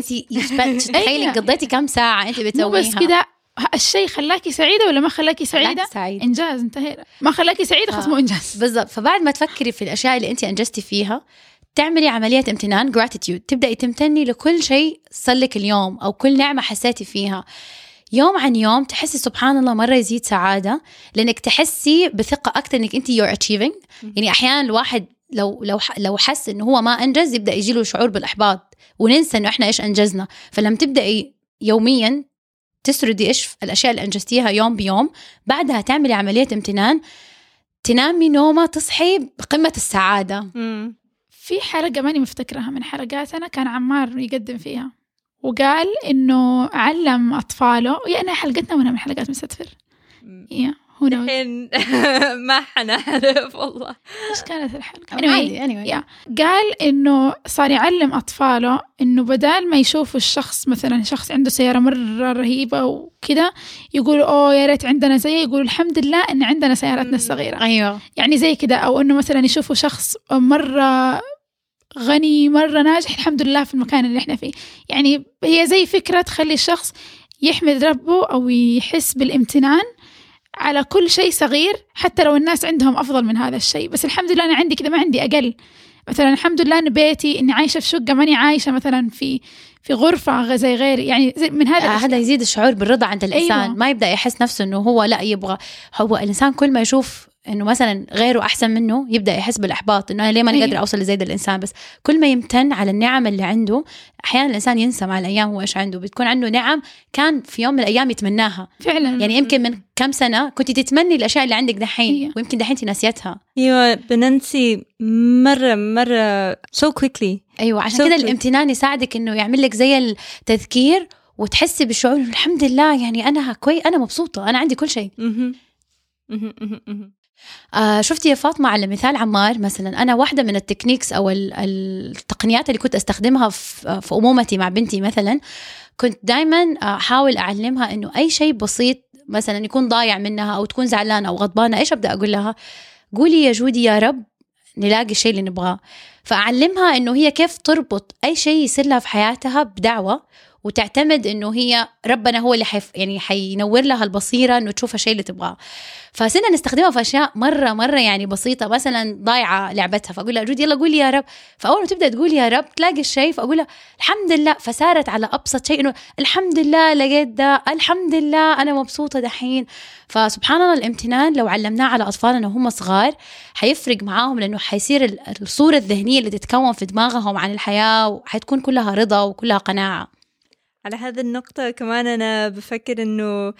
أنت تخيلي. قضيتي كم ساعة أنت بتسويها بس كده. الشيء خلاكي سعيدة ولا ما خلاكي سعيدة؟ سعيد. إنجاز انتهينا. ما خلاكي سعيدة خلاص آه. مو إنجاز. بالضبط. فبعد ما تفكري في الأشياء اللي أنت أنجزتي فيها تعملي عملية امتنان gratitude. تبدأي تمتني لكل شيء صار لك اليوم أو كل نعمة حسيتي فيها. يوم عن يوم تحسي سبحان الله مرة يزيد سعادة لأنك تحسي بثقة أكثر إنك أنت you're achieving. يعني أحيانا الواحد لو لو لو حس إنه هو ما أنجز يبدأ يجيله شعور بالإحباط. وننسى إنه إحنا إيش أنجزنا. فلما تبدأي يوميا تسردي إيش الأشياء اللي أنجزتيها يوم بيوم بعدها تعملي عملية امتنان. تنامي نومة تصحي بقمة السعادة. مم. في حلقة ماني مفتكرها من حلقاتنا كان عمار يقدم فيها. وقال إنه علم أطفاله يعني حلقتنا ولا من حلقات مستدفر. هو knows. الحين ما حنعرف والله. إيش كانت الحلقة؟ عادي anyway. يا قال إنه صار يعلم أطفاله إنه بدال ما يشوفوا الشخص مثلا شخص عنده سيارة مرة رهيبة وكذا يقولوا أوه يا ريت عندنا زي يقولوا الحمد لله إن عندنا سيارتنا الصغيرة. أيوه. يعني زي كذا أو إنه مثلا يشوفوا شخص مرة غني مرة ناجح الحمد لله في المكان اللي إحنا فيه. يعني هي زي فكرة تخلي الشخص يحمد ربه أو يحس بالامتنان على كل شيء صغير حتى لو الناس عندهم أفضل من هذا الشيء. بس الحمد لله أنا عندي كذا ما عندي أقل. مثلا الحمد لله أن بيتي إني عايشة في شقة ماني عايشة مثلا في في غرفة زي غيري. يعني زي من هذا آه، هذا يزيد الشعور بالرضا عند الإنسان. أيوة. ما يبدأ يحس نفسه إنه هو لا يبغى. هو الإنسان كل ما يشوف إنه مثلا غيره أحسن منه يبدأ يحس بالإحباط إنه أنا ليه ماني أيوة. قادر أوصل لزي ده الإنسان؟ بس كل ما يمتن على النعم اللي عنده أحيانا الإنسان ينسى مع الأيام هو إيش عنده. بتكون عنده نعم كان في يوم من الأيام يتمناها. فعلا. يعني يمكن من كم سنة كنت تتمني الأشياء اللي عندك دحين أيوة. ويمكن دحين أنت ناسيتها أيوه بننسي مرة مرة so quickly. أيوه عشان So كذا. الامتنان يساعدك إنه يعمل لك زي التذكير وتحسي بالشعور الحمد لله يعني أنا كوي أنا مبسوطة أنا عندي كل شيء. آه شفتي يا فاطمة على مثال عمار مثلا؟ أنا واحدة من التكنيكس ال- التقنيات اللي كنت أستخدمها في أمومتي مع بنتي مثلا كنت دائما أحاول أعلمها إنه أي شيء بسيط مثلا يكون ضايع منها أو تكون زعلانة أو غضبانة إيش أبدأ أقول لها؟ قولي يا جودي يا رب نلاقي الشيء اللي نبغاه. فأعلمها إنه هي كيف تربط أي شيء يصير لها في حياتها بدعوة وتعتمد إنه هي ربنا هو اللي حيف يعني حينور لها البصيرة إنه تشوف الشيء اللي تبغاه. فصرنا نستخدمها في أشياء مرة مرة يعني بسيطة مثلا ضايعة لعبتها فأقول لها جودي يلا قولي يا رب. فأول ما تبدأ تقول يا رب تلاقي الشيء فأقول لها الحمد لله. فسارت على أبسط شيء إنه الحمد لله لقيت ده الحمد لله أنا مبسوطة دحين. فسبحان الله الامتنان لو علمناه على أطفالنا وهم صغار حيفرق معاهم لأنه حيصير ال- الصورة الذهنية اللي تتكون في دماغهم عن الحياة وحتكون كلها رضا وكلها قناعة. على هذه النقطة كمان أنا بفكر إنه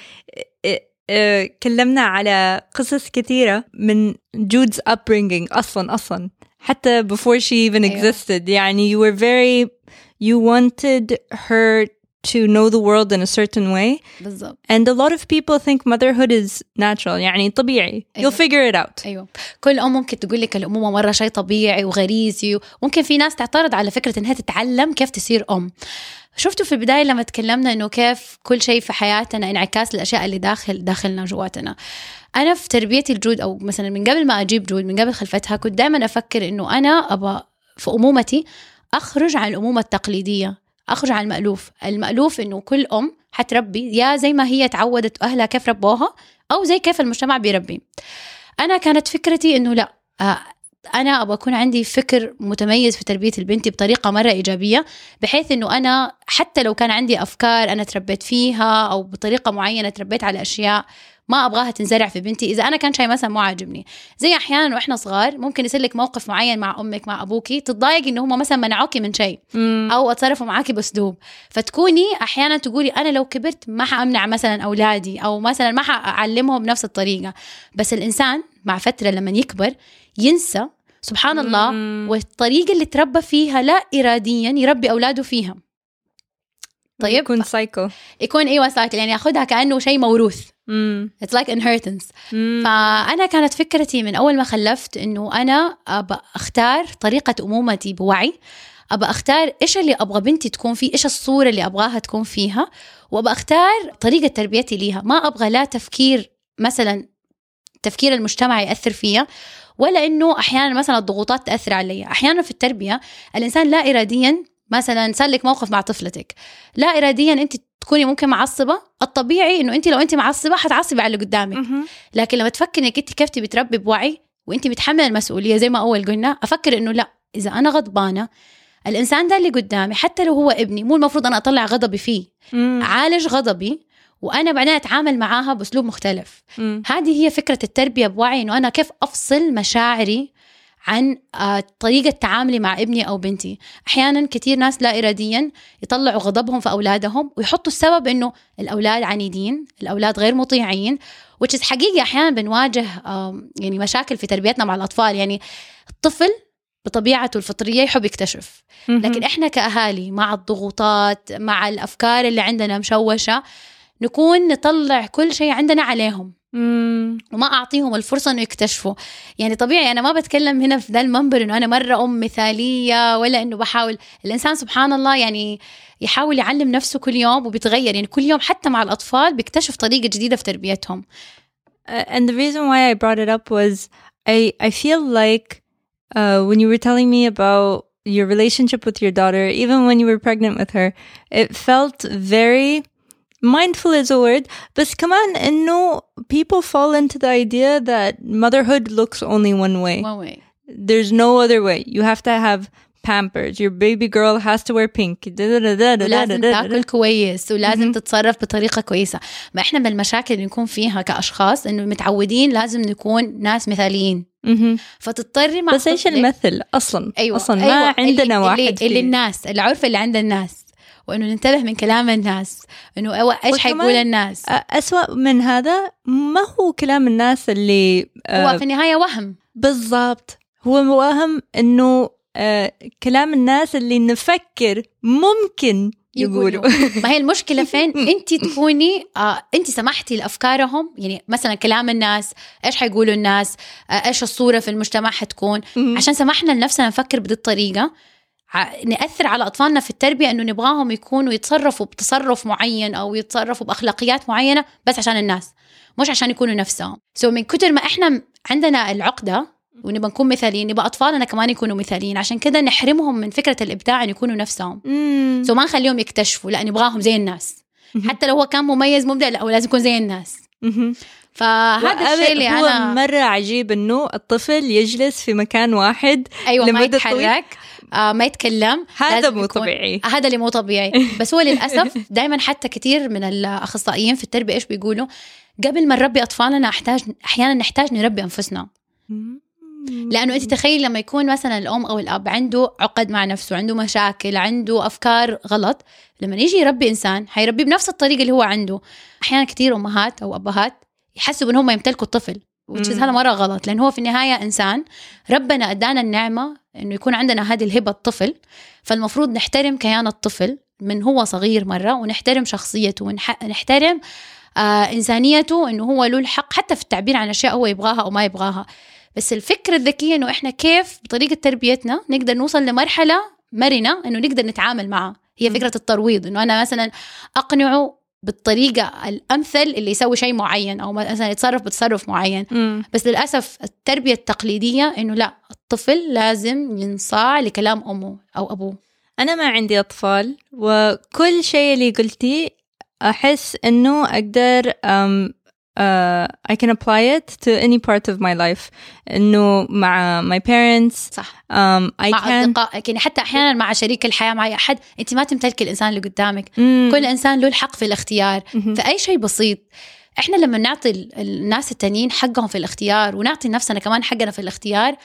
كلمنا على قصص كثيرة من جود's upbringing أصلا أصلا حتى before she even أيوة. existed يعني you were very you wanted her to know the world in a certain way. بالضبط and a lot of people think motherhood is natural يعني طبيعي. أيوة. you'll figure it out. أيوه. كل أم ممكن تقول لك الأمومة مرة شيء طبيعي وغريزي وممكن في ناس تعترض على فكرة إنها تتعلم كيف تصير أم. شفتوا في البداية لما تكلمنا إنه كيف كل شيء في حياتنا انعكاس الاشياء اللي داخل داخلنا جواتنا. أنا في تربيتي الجود أو مثلا من قبل ما أجيب جود من قبل خلفتها كنت دائما أفكر إنه أنا ابى في أمومتي أخرج عن الأمومة التقليدية. أخرج عن المألوف. المألوف إنه كل أم حتربي يا زي ما هي تعودت أهلها كيف ربوها أو زي كيف المجتمع بيربي. أنا كانت فكرتي إنه لا آه، أنا أبغى اكون عندي فكر متميز في تربية البنت بطريقة مرة إيجابية بحيث إنه أنا حتى لو كان عندي أفكار أنا تربيت فيها أو بطريقة معينة تربيت على أشياء ما أبغاها تنزرع في بنتي. إذا أنا كان شيء مثلا مو عاجبني. زي أحيانا وإحنا صغار ممكن يصير لك موقف معين مع أمك مع أبوكي تتضايقي إنه هم مثلا منعوكي من شيء أو أتصرفوا معاكي بأسلوب. فتكوني أحيانا تقولي أنا لو كبرت ما حأمنع مثلا أولادي أو مثلا ما حأعلمهم بنفس الطريقة. بس الإنسان مع فترة لما يكبر ينسى سبحان الله. والطريقة اللي تربى فيها لا اراديا يربي أولاده فيها. طيب؟ يكون cycle يكون إيوه cycle يعني ياخذها كأنه شيء موروث. It's like مم. فأنا كانت فكرتي من أول ما خلفت إنه أنا ابى أختار طريقة أمومتي بوعي. ابى أختار إيش اللي أبغى بنتي تكون فيه إيش الصورة اللي أبغاها تكون فيها. وابى أختار طريقة تربيتي ليها. ما أبغى لا تفكير مثلا تفكير المجتمع يأثر فيها ولا إنه أحيانا مثلا الضغوطات تأثر علي. أحيانا في التربية الإنسان لا اراديا مثلا صار لك موقف مع طفلتك. لا اراديا أنت تكوني ممكن معصبة الطبيعي إنه انت لو انت معصبة حتعصبي على اللي قدامك. لكن لما تفكري إنك انت كيف تبي تربي بوعي وانت متحملة المسؤولية زي ما أول قلنا أفكر إنه لأ إذا أنا غضبانة الإنسان ده اللي قدامي حتى لو هو ابني مو المفروض أنا أطلع غضبي فيه مم. عالج غضبي وأنا بعدين أتعامل معاها بأسلوب مختلف مم. هذه هي فكرة التربية بوعي إنه أنا كيف أفصل مشاعري عن آه، طريقة تعاملي مع ابني أو بنتي. أحيانا كثير ناس لا إراديا يطلعوا غضبهم في أولادهم ويحطوا السبب أنه الأولاد عنيدين الأولاد غير مطيعين which is حقيقي أحيانا بنواجه يعني مشاكل في تربيتنا مع الأطفال. يعني الطفل بطبيعته الفطرية يحب يكتشف. لكن إحنا كأهالي مع الضغوطات مع الأفكار اللي عندنا مشوشة نكون نطلع كل شيء عندنا عليهم. مم. وما أعطيهم الفرصة إنه يكتشفوا. يعني طبيعي أنا ما بتكلم هنا في ذا المنبر إنه أنا مرة أم مثالية ولا إنه بحاول. الإنسان سبحان الله يعني يحاول يعلم نفسه كل يوم وبيتغير يعني كل يوم حتى مع الأطفال بيكتشف طريقة جديدة في تربيتهم. Uh, and the reason why I brought it up was I I feel like uh, when you were telling me about your relationship with your daughter, even when you were pregnant with her, it felt very mindful is a word, but كمان إنه people fall into the idea that motherhood looks only one way. There's no other way. You have to have pampers. Your baby girl has to wear pink. ولازم تاكل كويس ولازم تتصرف بطريقة كويسة ما إحنا من المشاكل اللي نكون فيها كأشخاص إنه متعودين لازم نكون ناس مثاليين مهم. فتضطري مع بس إيش طفلك- المثل أصلا أيوه أصلا ما أيوة. عندنا اللي واحد اللي, فيه. اللي الناس العرف اللي عند الناس وإنه ننتبه من كلام الناس إنه إيش حيقول الناس. أسوأ من هذا ما هو كلام الناس اللي هو في النهاية وهم. بالضبط. هو وهم إنه آه كلام الناس اللي نفكر ممكن يقولوا. ما هي المشكلة فين؟ أنت تكوني آه أنت سمحتي لأفكارهم يعني مثلا كلام الناس إيش حيقولوا الناس آه إيش الصورة في المجتمع حتكون؟ عشان سمحنا لنفسنا نفكر بهذه الطريقة. نأثر على أطفالنا في التربية إنه نبغاهم يكونوا يتصرفوا بتصرف معين أو يتصرفوا بأخلاقيات معينة بس عشان الناس مش عشان يكونوا نفسهم so من كتر ما إحنا عندنا العقدة ونبغى نكون مثاليين نبغى أطفالنا كمان يكونوا مثاليين عشان كده نحرمهم من فكرة الإبداع إن يكونوا نفسهم. so ما نخليهم يكتشفوا لا نبغاهم زي الناس. حتى لو هو كان مميز مبدع لا هو لازم يكون زي الناس. فهذا الشيء اللي هو أنا مرة عجيب إنه الطفل يجلس في مكان واحد ما طويلة. يتحرك آه ما يتكلم. هذا مو طبيعي. هذا اللي مو طبيعي. بس هو للأسف دائما حتى كثير من الأخصائيين في التربية إيش بيقولوا؟ قبل ما نربي أطفالنا احتاج أحيانا نحتاج نربي أنفسنا. لأنه أنت تخيل لما يكون مثلا الأم أو الأب عنده عقد مع نفسه عنده مشاكل عنده أفكار غلط لما يجي يربي إنسان حيربي بنفس الطريقة اللي هو عنده. أحيانا كثير أمهات أو أبهات يحسوا ان هم يمتلكوا الطفل. Is مم. هذا مرة غلط لأن هو في النهاية إنسان ربنا أدانا النعمة إنه يكون عندنا هذه الهبة الطفل فالمفروض نحترم كيان الطفل من هو صغير مرة ونحترم شخصيته ونحترم آه إنسانيته إنه هو له الحق حتى في التعبير عن أشياء هو يبغاها أو ما يبغاها بس الفكرة الذكيه إنه إحنا كيف بطريقة تربيتنا نقدر نوصل لمرحلة مرنة إنه نقدر نتعامل معها هي. فكرة الترويض إنه أنا مثلا أقنعه بالطريقة الأمثل اللي يسوي شيء معين أو مثلا يتصرف بتصرف معين مم. بس للأسف التربية التقليدية إنه لا الطفل لازم ينصاع لكلام أمه أو أبوه أنا ما عندي أطفال وكل شيء اللي قلتيه أحس إنه أقدر um, uh, I can apply it to any part of my life. إنه مع my parents. صح. Um, I مع can اصدقائك يعني حتى أحيانا مع شريك الحياة مع أحد أنت ما تمتلكي الإنسان اللي قدامك. مم. كل إنسان له الحق في الاختيار. مهم. في اي شيء بسيط. إحنا لما نعطي ال- الناس التانيين حقهم في الاختيار ونعطي نفسنا كمان حقنا في الاختيار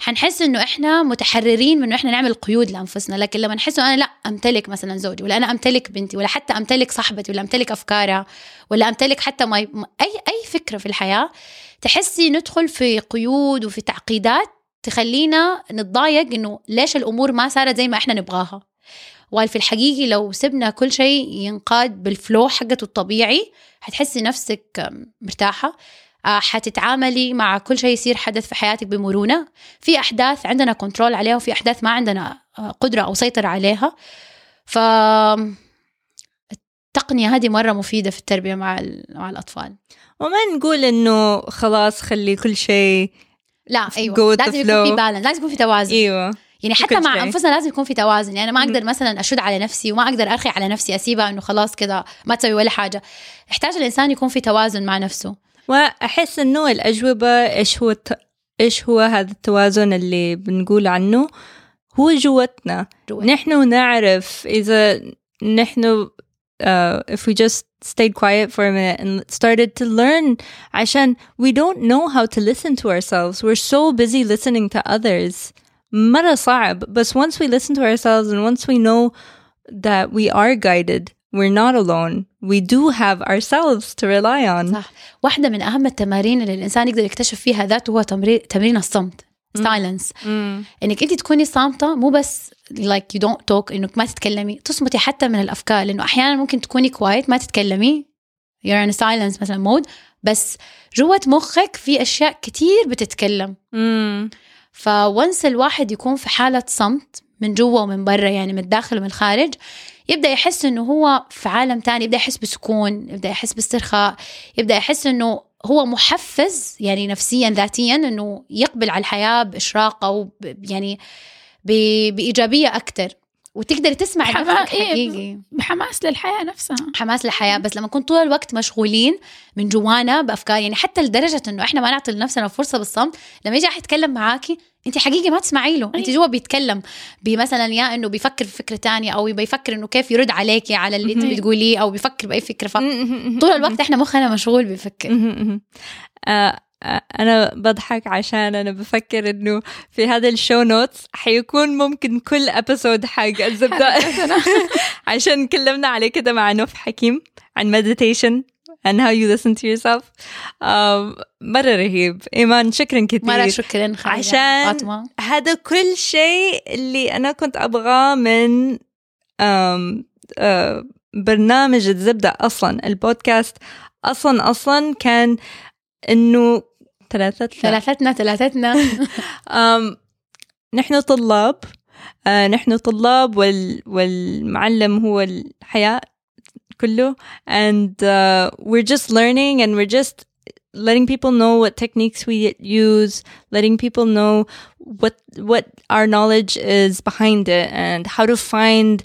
حنحس إنه إحنا متحررين من إنه إحنا نعمل قيود لأنفسنا لكن لما نحس إنه أنا لا أمتلك مثلا زوجي ولا أنا أمتلك بنتي ولا حتى أمتلك صاحبتي ولا أمتلك أفكارها ولا أمتلك حتى ما أي أي فكرة في الحياة تحسي ندخل في قيود وفي تعقيدات تخلينا نتضايق إنه ليش الأمور ما صارت زي ما إحنا نبغاها. وفي الحقيقي لو سبنا كل شيء ينقاد بالفلو حقته الطبيعي حتحسي نفسك مرتاحة. حتتعاملي مع كل شيء يصير حدث في حياتك بمرونة. في أحداث عندنا كنترول عليها وفي أحداث ما عندنا آه، قدرة أو سيطرة عليها. ف التقنية هذه مرة مفيدة في التربية مع مع الأطفال. وما نقول إنه خلاص خلي كل شيء لا أيوة. لازم يكون في. بالانس لازم يكون في توازن. أيوة. يعني حتى مع شيء. أنفسنا لازم يكون في توازن. يعني أنا ما أقدر مثلا أشد على نفسي وما أقدر أرخي على نفسي أسيبها إنه خلاص كذا ما تسوي ولا حاجة. يحتاج الإنسان يكون في توازن مع نفسه. وأحس إنه الأجوبة إيش هو الت... إيش هو هذا التوازن اللي بنقول عنه هو جوتنا جوا. نحن نعرف إذا نحن uh, if we just stayed quiet for a minute and started to learn عشان we don't know how to listen to ourselves we're so busy listening to others مرة صعب بس once we listen to ourselves and once we know that we are guided we're not alone. We do have ourselves to rely on. صح. واحدة من أهم التمارين اللي الإنسان يقدر يكتشف فيها ذاته هو تمرين تمرين الصمت. مم. إنك أنت تكوني صامتة مو بس like you don't talk إنك ما تتكلمي. تصمتي حتى من الأفكار لأنه أحيانا ممكن تكوني quiet ما تتكلمي. You're in silence مثلا mode بس جوة مخك في أشياء كتير بتتكلم. مم. فونس الواحد يكون في حالة صمت من جوا ومن برا يعني من الداخل ومن الخارج يبدأ يحس إنه هو في عالم تاني يبدأ يحس بسكون يبدأ يحس باسترخاء يبدأ يحس إنه هو محفز يعني نفسيا ذاتيا إنه يقبل على الحياة بإشراقة وب يعني بإيجابية أكثر وتقدري تسمعي حما- نفسك إيه، حقيقي بحماس للحياة نفسها حماس للحياة بس لما نكون طول الوقت مشغولين من جوانا بأفكار يعني حتى لدرجة إنه إحنا ما نعطي لنفسنا فرصة بالصمت لما يجي أحد يتكلم معاكي أنت حقيقي ما تسمعي له أنت. جوا بيتكلم بمثلا يا إنه بيفكر في فكرة تانية أو بيفكر إنه كيف يرد عليكي على اللي أنت. بتقوليه أو بيفكر بأي فكرة فطول مم. الوقت إحنا مخنا مشغول بيفكر. آه، أنا بضحك عشان أنا بفكر إنه في هذا ال show notes حيكون ممكن كل episode حق الزبدة. عشان كلمنا عليه كده مع نوف حكيم عن meditation and how you listen to yourself. آم، مرة رهيب. إيمان شكرا كثير مرة شكرا خالد. عشان- هذا كل شيء اللي أنا كنت أبغاه من آم، آه، برنامج الزبدة أصلا البودكاست أصلا أصلا كان إنه ثلاثتنا ثلاثتنا ثلاثتنا آم، نحن طلاب آه، نحن طلاب وال والمعلم هو الحياة كله and uh, we're just learning and we're just letting people know what techniques we use letting people know what what our knowledge is behind it and how to find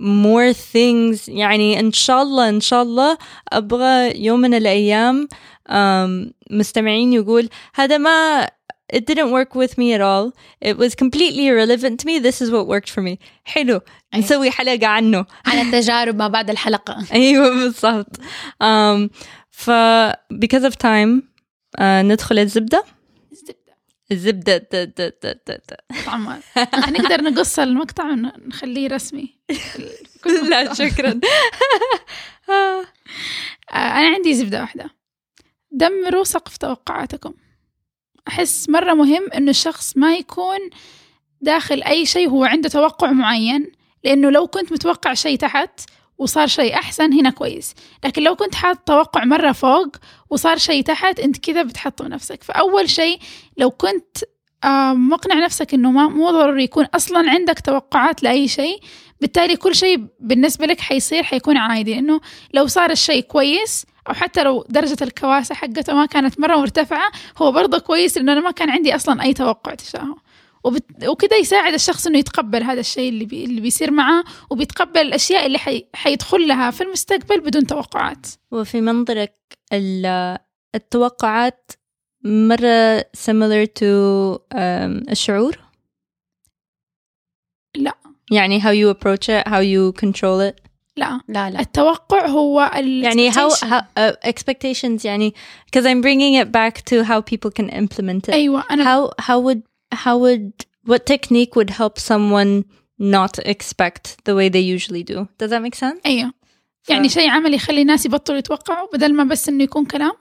more things. يعني إن شاء الله إن شاء الله أبغى يوم من الأيام um, مستمعين يقول هذا ما it didn't work with me at all. It was completely irrelevant to me. This is what worked for me. حلو. أي. نسوي حلقة عنه. عن التجارب ما بعد الحلقة. أيوه بالضبط. Um, ف because of time uh, ندخل الزبدة. الزبدة. د. طبعا نقدر نقص المقطع ونخليه رسمي. لا. شكرا. آه، أنا عندي زبدة واحدة. دمروا سقف توقعاتكم. أحس مرة مهم إنه الشخص ما يكون داخل أي شيء هو عنده توقع معين لأنه لو كنت متوقع شيء تحت وصار شيء أحسن هنا كويس. لكن لو كنت حاط توقع مرة فوق وصار شيء تحت أنت كذا بتحطم نفسك. فأول شيء لو كنت آه، مقنع نفسك إنه ما مو ضروري يكون أصلا عندك توقعات لأي شيء بالتالي كل شيء بالنسبة لك حيصير حيكون عادي. لأنه لو صار الشيء كويس أو حتى لو درجة الكواسة حقته ما كانت مرة مرتفعة هو برضه كويس لأنه أنا ما كان عندي أصلا أي توقع تجاهه. وبت... وكده يساعد الشخص إنه يتقبل هذا الشيء اللي, بي... اللي بيصير معاه وبيتقبل الأشياء اللي حي... حيدخل لها في المستقبل بدون توقعات. وفي منظرك ال- التوقعات مرة similar to um, الشعور؟ لا. يعني how you approach it how you control it لا لا لا التوقع هو ال يعني how, expectation. how uh, expectations يعني because I'm bringing it back to how people can implement it أيوة أنا how how would how would what technique would help someone not expect the way they usually do does that make sense أيوة يعني شيء عمل يخلي الناس يبطلوا يتوقعوا بدل ما بس إنه يكون كلام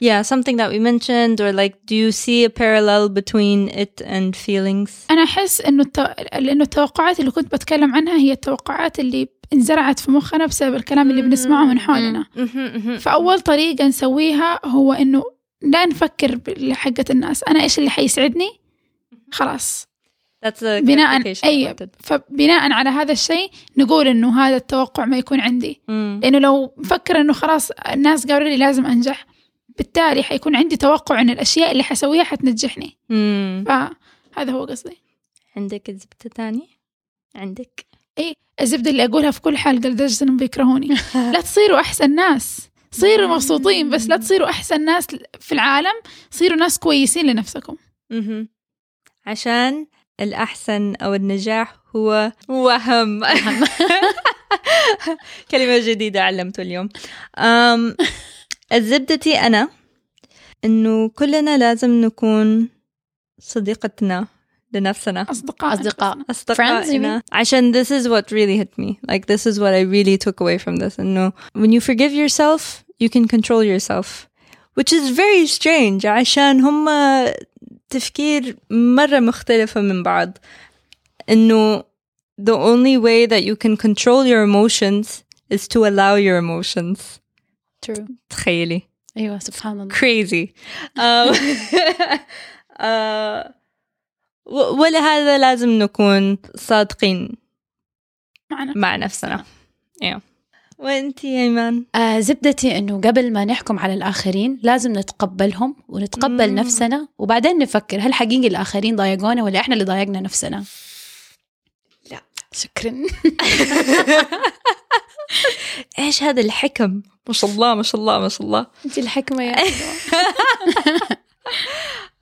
Yeah something that we mentioned or like do you see a parallel between it and feelings? أنا أحس إنه التو... لأنه التوقعات اللي كنت بتكلم عنها هي التوقعات اللي انزرعت في مخنا بسبب الكلام اللي بنسمعه من حولنا. فأول طريقة نسويها هو إنه لا نفكر بحقة الناس. أنا إيش اللي حيسعدني؟ خلاص. That's a بناء clarification I أي wanted. فبناء على هذا الشيء نقول إنه هذا التوقع ما يكون عندي. Mm. لأنه لو مفكر إنه خلاص الناس قالوا لي لازم أنجح بالتالي حيكون عندي توقع إن الأشياء اللي حسويها حتنجحني. Mm. فهذا هو قصدي. عندك الزبدة تاني عندك. إيه الزبدة اللي أقولها في كل حلقه لدرجه انهم بيكرهوني. لا تصيروا أحسن ناس. صيروا مبسوطين بس لا تصيروا أحسن ناس في العالم. صيروا ناس كويسين لنفسكم. مهم. عشان الأحسن أو النجاح هو وهم. كلمة جديدة علمته اليوم. أم الزبدتي أنا إنه كلنا لازم نكون صديقتنا لنفسنا اصدقاء أصدقاء. أصدقائنا عشان this is what really hit me like this is what I really took away from this إنه when you forgive yourself you can control yourself which is very strange عشان هم تفكير مرة مختلفة من بعض إنه the only way that you can control your emotions is to allow your emotions True. تخيلي. أيوه سبحان الله. Crazy. uh, و- ولهذا لازم نكون صادقين معنا مع نفسنا. أيوه وانتي يا إيمان؟ آه زبدتي إنه قبل ما نحكم على الآخرين لازم نتقبلهم ونتقبل مم. نفسنا وبعدين نفكر هل حقيقي الآخرين ضايقونا ولا إحنا اللي ضايقنا نفسنا؟ لا. شكرا. إيش هذا الحكم؟ ما شاء الله ما شاء الله ما شاء الله. انت الحكمة يا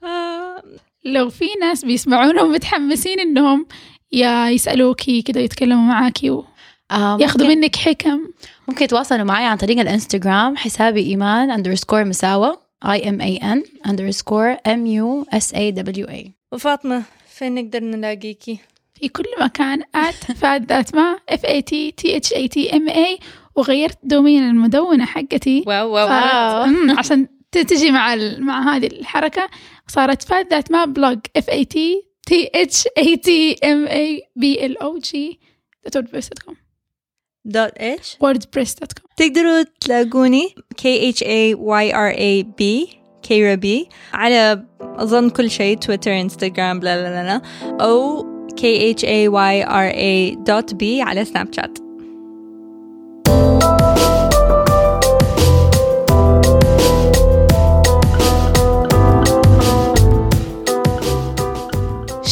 آه، لو في ناس بيسمعونا ومتحمسين إنهم يا يسألوكي كده يتكلموا معاكي آه وياخذوا ممكن, منك حكم. ممكن يتواصلوا معي عن طريق الإنستغرام حسابي إيمان اندرسكور مساوة I M A N underscore M U S A W A. وفاطمة فين نقدر نلاقيكي؟ في كل مكان at Fat That Ma F A T T H A T M A وغيرت domain المدونة حقتي. wow wow. صارت مم، عشان تجي مع ال... مع هذه الحركة. صارت Fat That Ma Blog F A T T H A T M A B L O G wordpress.com dot إيش wordpress.com تقدروا تلاقوني K H A Y R A B كيرابي على أظن كل شيء تويتر انستغرام بلا بلا بلا أو K H A Y R A dot B على سناب شات